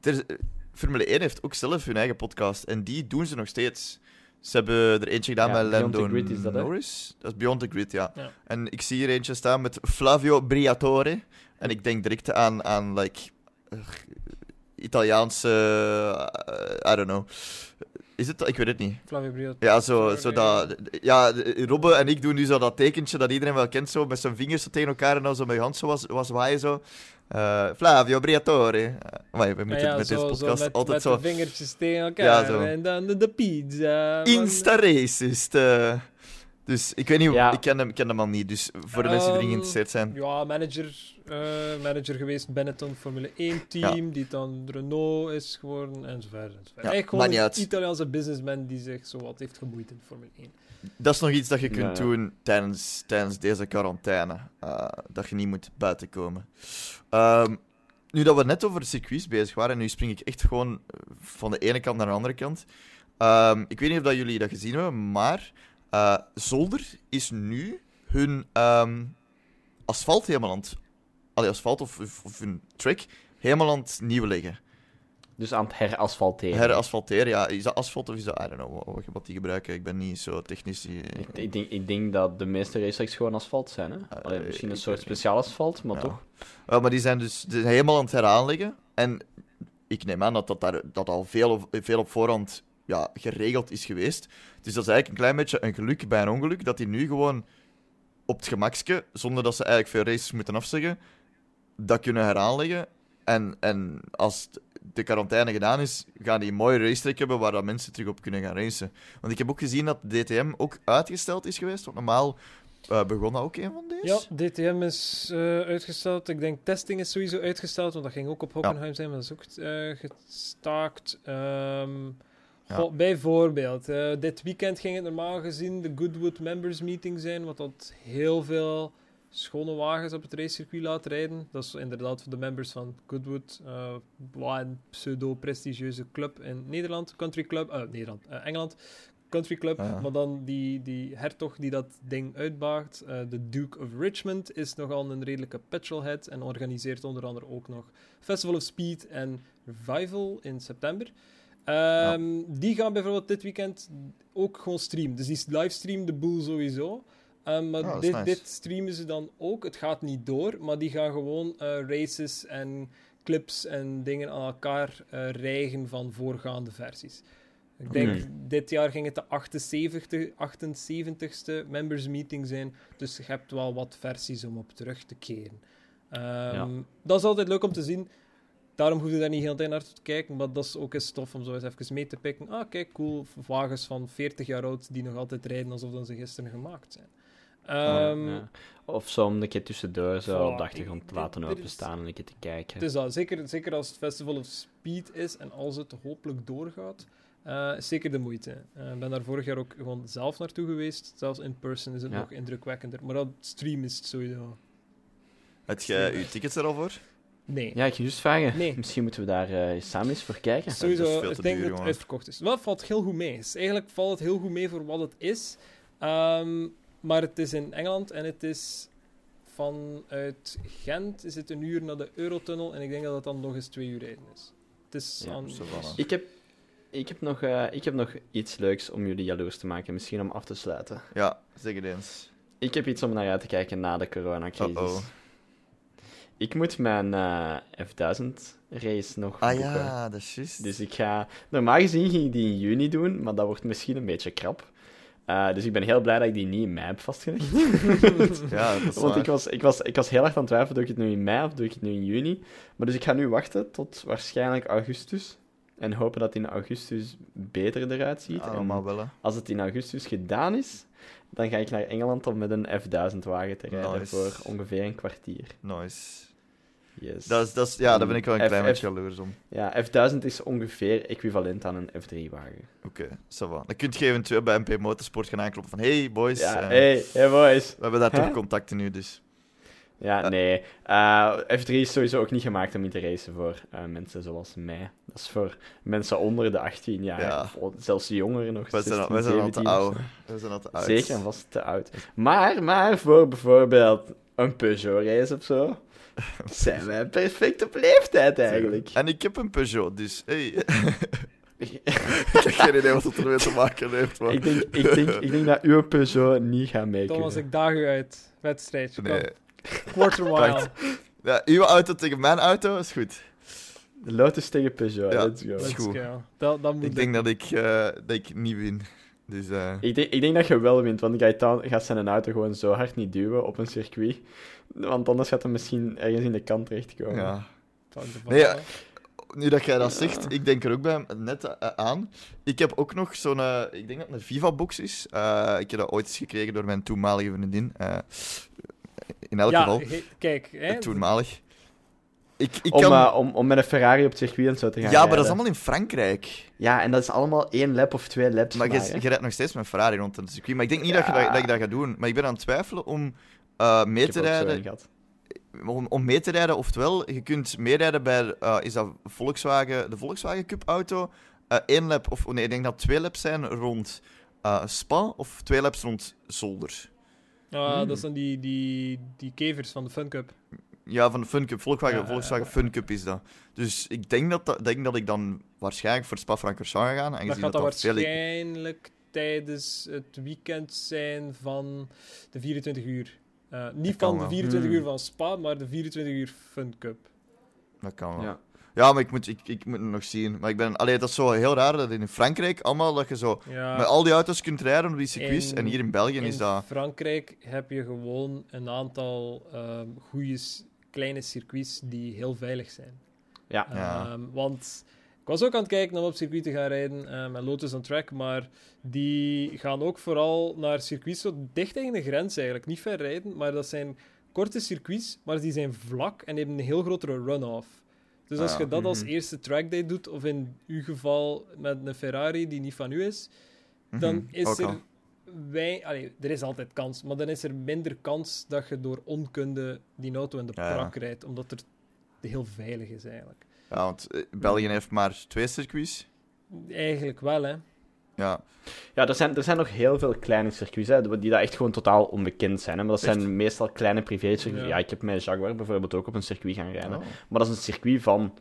Er, Formule 1 heeft ook zelf hun eigen podcast, en die doen ze nog steeds. Ze hebben er eentje gedaan Ja, met Beyond Lando the Grid is dat, hè? Norris. Dat is Beyond the Grid, ja. Ja. En ik zie hier eentje staan met Flavio Briatore. En ik denk direct aan, aan like, eh, Italiaanse... eh, I don't know. Is het dat? Ik weet het niet. Flavio Briot. Ja, zo, zo dat... Ja, Robbe en ik doen nu zo dat tekentje dat iedereen wel kent, zo, met zijn vingers zo tegen elkaar en dan zo met je hand zo was, was waaien, zo. Eh, Flavio Briatore. Eh, maar we moeten ja, met zo, deze podcast zo met, altijd met zo... de vingertjes tegen elkaar. Ja, zo. En dan de, de pizza. Insta-racist. eh. dus ik weet niet, Ja. ik, ken hem, ken de man niet, dus voor de mensen die erin Ehm, geïnteresseerd zijn... Ja, manager, eh, manager geweest Benetton Formule 1 team, die dan Renault is geworden, enzovoort. enzovoort. Ja, Eigenlijk gewoon een. Italiaanse businessman die zich zo wat heeft gemoeid in Formule 1. Dat is nog iets dat je kunt Ja, ja. doen tijdens, tijdens deze quarantaine. eh, dat je niet moet buiten komen. Ehm, nu dat we net over circuits bezig waren, nu spring ik echt gewoon van de ene kant naar de andere kant. Ehm, ik weet niet of dat jullie dat gezien hebben, maar eh, Zolder is nu hun ehm, asfalt helemaal aan het... Allee, asfalt of, of, of hun track helemaal aan het nieuw leggen. Dus aan het herasfalteren. Herasfalteren, ja. Is dat asfalt of is dat... I don't know wat, die gebruiken. Ik ben niet zo technisch. eh, Ik, ik, denk, ik denk dat de meeste racetracks gewoon asfalt zijn. Hè? Allee, Eh, misschien een soort speciaal asfalt, maar Ja. toch. Ja, maar die zijn dus die zijn helemaal aan het heraanleggen. En ik neem aan dat dat, daar, dat al veel, op- veel op voorhand ja, geregeld is geweest. Dus dat is eigenlijk een klein beetje een geluk bij een ongeluk, dat die nu gewoon op het gemakske, zonder dat ze eigenlijk veel races moeten afzeggen, dat kunnen heraanleggen. En, en als de quarantaine gedaan is, gaan die een mooie racetrack hebben waar dat mensen terug op kunnen gaan racen. Want ik heb ook gezien dat de DTM ook uitgesteld is geweest, want normaal eh, begon dat ook een van deze. Ja, DTM is eh, uitgesteld. Ik denk testing is sowieso uitgesteld, want dat ging ook op Hockenheim zijn, maar dat is ook eh, gestaakt. Ehm, Ja. bijvoorbeeld, dit weekend ging het normaal gezien de Goodwood Members Meeting zijn, wat dat heel veel schone wagens op het racecircuit laat rijden. Dat is inderdaad voor de members van Goodwood, wat een pseudo-prestigieuze club in Nederland, country club, eh, Nederland, eh, Engeland. Country Club, Ah, ja. maar dan die, die hertog die dat ding uitbaagt, de Duke of Richmond, is nogal een redelijke petrolhead en organiseert onder andere ook nog Festival of Speed en Revival in september. Ehm, Die gaan bijvoorbeeld dit weekend ook gewoon streamen. Dus die livestreamen de boel sowieso. Ehm, maar Oh, dit, nice. dit streamen ze dan ook. Het gaat niet door, maar die gaan gewoon eh, races en clips en dingen aan elkaar eh rijgen van voorgaande versies. Ik denk, dit jaar ging het de 78, 78ste members meeting zijn. Dus je hebt wel wat versies om op terug te keren. Ehm, Dat is altijd leuk om te zien. Daarom hoef je daar niet heel de tijd naar te kijken. Maar dat is ook eens tof om zo eens even mee te pikken. Ah, kijk, cool. Wagens van 40 jaar oud die nog altijd rijden alsof dat ze gisteren gemaakt zijn. Ehm, Ja. Of zo om een keer tussendoor zo Voilà, op de achtergrond te laten openstaan en een keer te kijken. Het is dat. Zeker, zeker als het Festival of Speed is en als het hopelijk doorgaat, eh, is zeker de moeite. Eh, Ik ben daar vorig jaar ook gewoon zelf naartoe geweest. Zelfs in person is het Ja. nog indrukwekkender. Maar dat stream is het sowieso. Heb jij je tickets er al voor? Nee. Ja, ik ga juist vragen. Nee. Misschien moeten we daar eh, samen eens voor kijken. dat is Sowieso, veel te ik denk duur, dat het uitverkocht is. Wel, valt heel goed mee. Dus eigenlijk valt het heel goed mee voor wat het is. Ehm, maar het is in Engeland en het is vanuit Gent is het een uur naar de Eurotunnel en ik denk dat het dan nog eens twee uur rijden is. Het is Ja, aan... Ik heb, ik, heb nog, eh, ik heb nog iets leuks om jullie jaloers te maken, misschien om af te sluiten. Ja, zeg het eens. Ik heb iets om naar uit te kijken na de coronacrisis. Uh-oh. Ik moet mijn eh, F1000-race nog Ah boeken. ja, dat is juist. Dus ik ga... Normaal gezien ging ik die in juni doen, maar dat wordt misschien een beetje krap. Eh, dus ik ben heel blij dat ik die niet in mei heb vastgelegd. Ja, dat is Want ik was, ik, was, ik was heel erg aan het twijfelen, doe ik het nu in mei of doe ik het nu in juni? Maar dus ik ga nu wachten tot waarschijnlijk augustus. En hopen dat het in augustus beter eruit ziet. En allemaal wel, als het in augustus gedaan is, dan ga ik naar Engeland om met een F1000-wagen te rijden Nice. voor ongeveer een kwartier. Nice. Yes. Dat is, dat is, ja, daar ben ik wel een F- klein beetje jaloers om. Ja, F1000 is ongeveer equivalent aan een F3-wagen. Oké, ça va. Dan kun je eventueel bij MP Motorsport gaan aankloppen van hey boys, Ja, eh, hey, hey boys. we hebben daar Huh? toch contacten nu, dus... Ja, Eh. nee. Eh, F3 is sowieso ook niet gemaakt om in te racen voor mensen zoals mij. Dat is voor mensen onder de 18 jaar, Ja. of zelfs jongeren nog. Wij zijn, al- 16, wij zijn al te 17 of oud. We zijn al te oud. Zeker en vast te oud. Maar, maar voor bijvoorbeeld een Peugeot-race of zo, zijn wij perfect op leeftijd eigenlijk. En ik heb een Peugeot, dus hey. ik heb geen idee wat het ermee te maken heeft, maar... ik, denk, ik, denk, ik denk dat uw Peugeot niet gaat mee Thomas, ik daag u uit. Wedstrijdje. Nee. Quarter mile. Ja, uw auto tegen mijn auto is goed. Lotus tegen Peugeot, Ja. let's go. Dat, dat moet Ik denk dat ik, eh, dat ik niet win. Dus, eh, Ik denk, ik denk dat je wel wint, want Gaetan gaat zijn auto gewoon zo hard niet duwen op een circuit. Want anders gaat hij misschien ergens in de kant terechtkomen. ja. Nee, ja. fuck. Nu dat jij dat Ja. zegt, ik denk er ook bij net eh, aan. Ik heb ook nog zo'n, eh, ik denk dat het een Viva-box is. Eh, ik heb dat ooit eens gekregen door mijn toenmalige vriendin. Eh, in elk ja, geval, kijk. Hè, toenmalig. Ik, ik Om, kan... eh, om, om met een Ferrari op het circuit en zo te gaan ja, maar dat is allemaal in Frankrijk. Ja, en dat is allemaal één lap of twee laps. Maar maar, je, je rijdt nog steeds met Ferrari rond het circuit. Maar ik denk niet dat, je dat, dat ik dat ga doen. Maar ik ben aan het twijfelen om eh, mee Ik te heb ook zo rijden. om, om mee te rijden, oftewel, je kunt meerijden bij eh, is dat Volkswagen, de Volkswagen Cup auto. eh één lap, of nee, ik denk dat twee laps zijn rond eh, Spa, of twee laps rond Zolder. Ah, Hmm. Dat zijn die, die, die kevers van de Fun Cup. Ja, van de Fun Cup, Volkswagen, Ja, Volkswagen Fun Cup is dat. Dus ik denk dat, dat, denk dat ik dan waarschijnlijk voor Spa-Francorchamps ga gaan. Dat aangezien gaat dat dat veel... waarschijnlijk tijdens het weekend zijn van de 24 uur. Eh, niet van de wel. 24 Hmm. uur van Spa, maar de 24 uur Fun Cup. Dat kan wel. Ja, Ja. maar ik moet, ik, ik moet het nog zien. Maar ik ben... Allee, dat is zo heel raar dat in Frankrijk allemaal dat je zo Ja, met al die auto's kunt rijden op die circuits. In- en hier in België in is dat... Frankrijk heb je gewoon een aantal ehm goede kleine circuits die heel veilig zijn. Ja. Ja. Ehm, want ik was ook aan het kijken om op circuit te gaan rijden eh, met Lotus on Track, maar die gaan ook vooral naar circuits zo dicht tegen de grens eigenlijk. Niet ver rijden, maar dat zijn korte circuits, maar die zijn vlak en hebben een heel grotere run-off. Dus als Ah, je dat als Mhm. eerste trackday doet, of in uw geval met een Ferrari die niet van u is, dan Mhm, is ook er al. Wij, allee, er is altijd kans, maar dan is er minder kans dat je door onkunde die auto in de Ja, prak rijdt, omdat het heel veilig is eigenlijk. Ja, want eh, België heeft maar twee circuits. Eigenlijk wel, hè. Ja, Ja, er zijn, er zijn nog heel veel kleine circuits hè, die dat echt gewoon totaal onbekend zijn. Hè, maar dat Echt? zijn meestal kleine privé-circuits. Ja. Ja. ik heb met Jaguar bijvoorbeeld ook op een circuit gaan rijden. Oh. Maar dat is een circuit van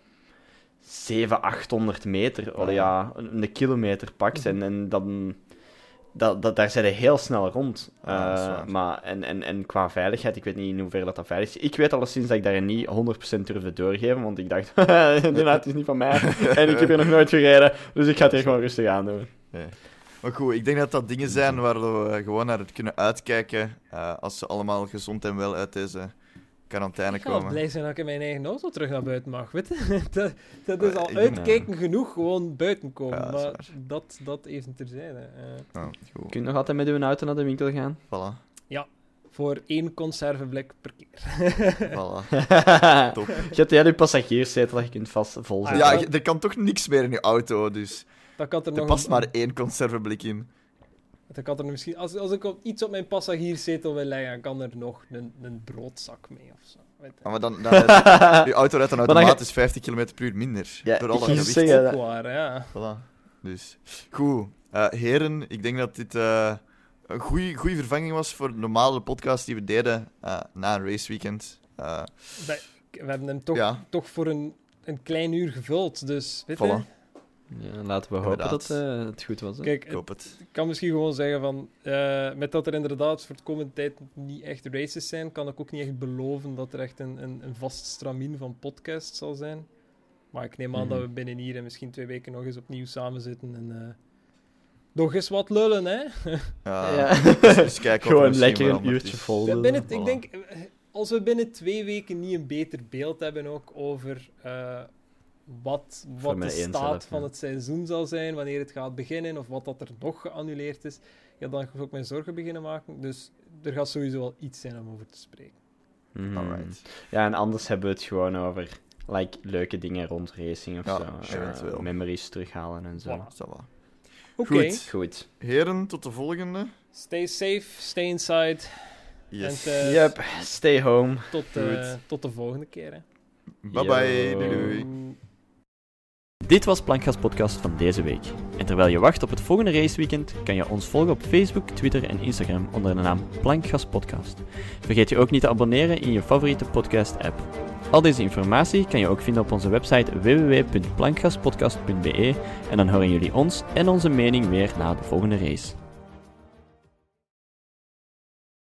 700, 800 meter. Allee, ja, een, een kilometer pakt. En, en dan, dat, dat, daar zijn ze heel snel rond. Ah, Eh, maar, en, en, en qua veiligheid, ik weet niet in hoeverre dat, dat veilig is. Ik weet alleszins dat ik daar niet 100% durfde doorgeven. Want ik dacht, die auto is niet van mij. en ik heb hier nog nooit gereden. Dus ik ga het hier gewoon rustig aan doen. Nee. Maar goed, ik denk dat dat dingen zijn waar we gewoon naar het kunnen uitkijken eh, als ze allemaal gezond en wel uit deze quarantaine Ik komen. blij zijn dat ik in mijn eigen auto terug naar buiten mag, weet je? dat, dat is Eh, al ik uitkijken genoeg, gewoon buiten komen. Ja, dat is maar dat, dat even terzijde. eh. Oh, goed, Kun je nog altijd met uw auto naar de winkel gaan? voilà. voor één conserveblik per keer. voilà. Top. Je hebt heel je passagierszetel dat je kunt vast vol Ah. Ja, er kan toch niks meer in je auto, dus Dat kan er er nog past een- maar één conserveblik in. Dan kan er misschien, als, als ik op, iets op mijn passagierszetel wil leggen, kan er nog een, een broodzak mee of zo. Weet je. Ah, maar dan, dan rijdt- je auto rijdt dan Maar dan automatisch 50 km per uur minder. Ja, door al dat ik gewicht. zeg, Ook waar, ja. Voilà. Dus, goed. Eh, heren, ik denk dat dit eh, een goede vervanging was voor de normale podcast die we deden eh, na een raceweekend. Uh, we, we hebben hem toch, Ja. toch voor een, een klein uur gevuld. Dus weet Voilà. Ja, laten we hopen Inderdaad. dat eh, het goed was. hè. kijk, ik hoop het. ik kan misschien gewoon zeggen van, eh, met dat er inderdaad voor de komende tijd niet echt races zijn, kan ik ook niet echt beloven dat er echt een, een, een vast stramien van podcast zal zijn. Maar ik neem aan Mhm. dat we binnen hier en misschien twee weken nog eens opnieuw samen zitten en eh, nog eens wat lullen, hè? Ja, Ja. Dus, dus kijk Gewoon lekker een uurtje vol. Ja, ik denk, als we binnen twee weken niet een beter beeld hebben ook over eh, wat, wat de staat zelf, van ja. het seizoen zal zijn, wanneer het gaat beginnen of wat dat er nog geannuleerd is, ja, dan ga ik ook mijn zorgen beginnen maken. Dus er gaat sowieso wel iets zijn om over te spreken. Mhm. Alright. Ja, en anders hebben we het gewoon over like, leuke dingen rond racing of Ja, zo. Eh, eventueel. memories terughalen en zo. Voilà. Oké, Goed. Goed. Heren, tot de volgende. stay safe, stay inside. Yes. En, eh, Yep, stay home. Tot, eh, tot de volgende keer. Hè. bye bye. Doei, doei. Dit was Plankgas Podcast van deze week. En terwijl je wacht op het volgende raceweekend, kan je ons volgen op Facebook, Twitter en Instagram onder de naam Plankgas Podcast. Vergeet je ook niet te abonneren in je favoriete podcast-app. Al deze informatie kan je ook vinden op onze website www.plankgaspodcast.be en dan horen jullie ons en onze mening weer na de volgende race.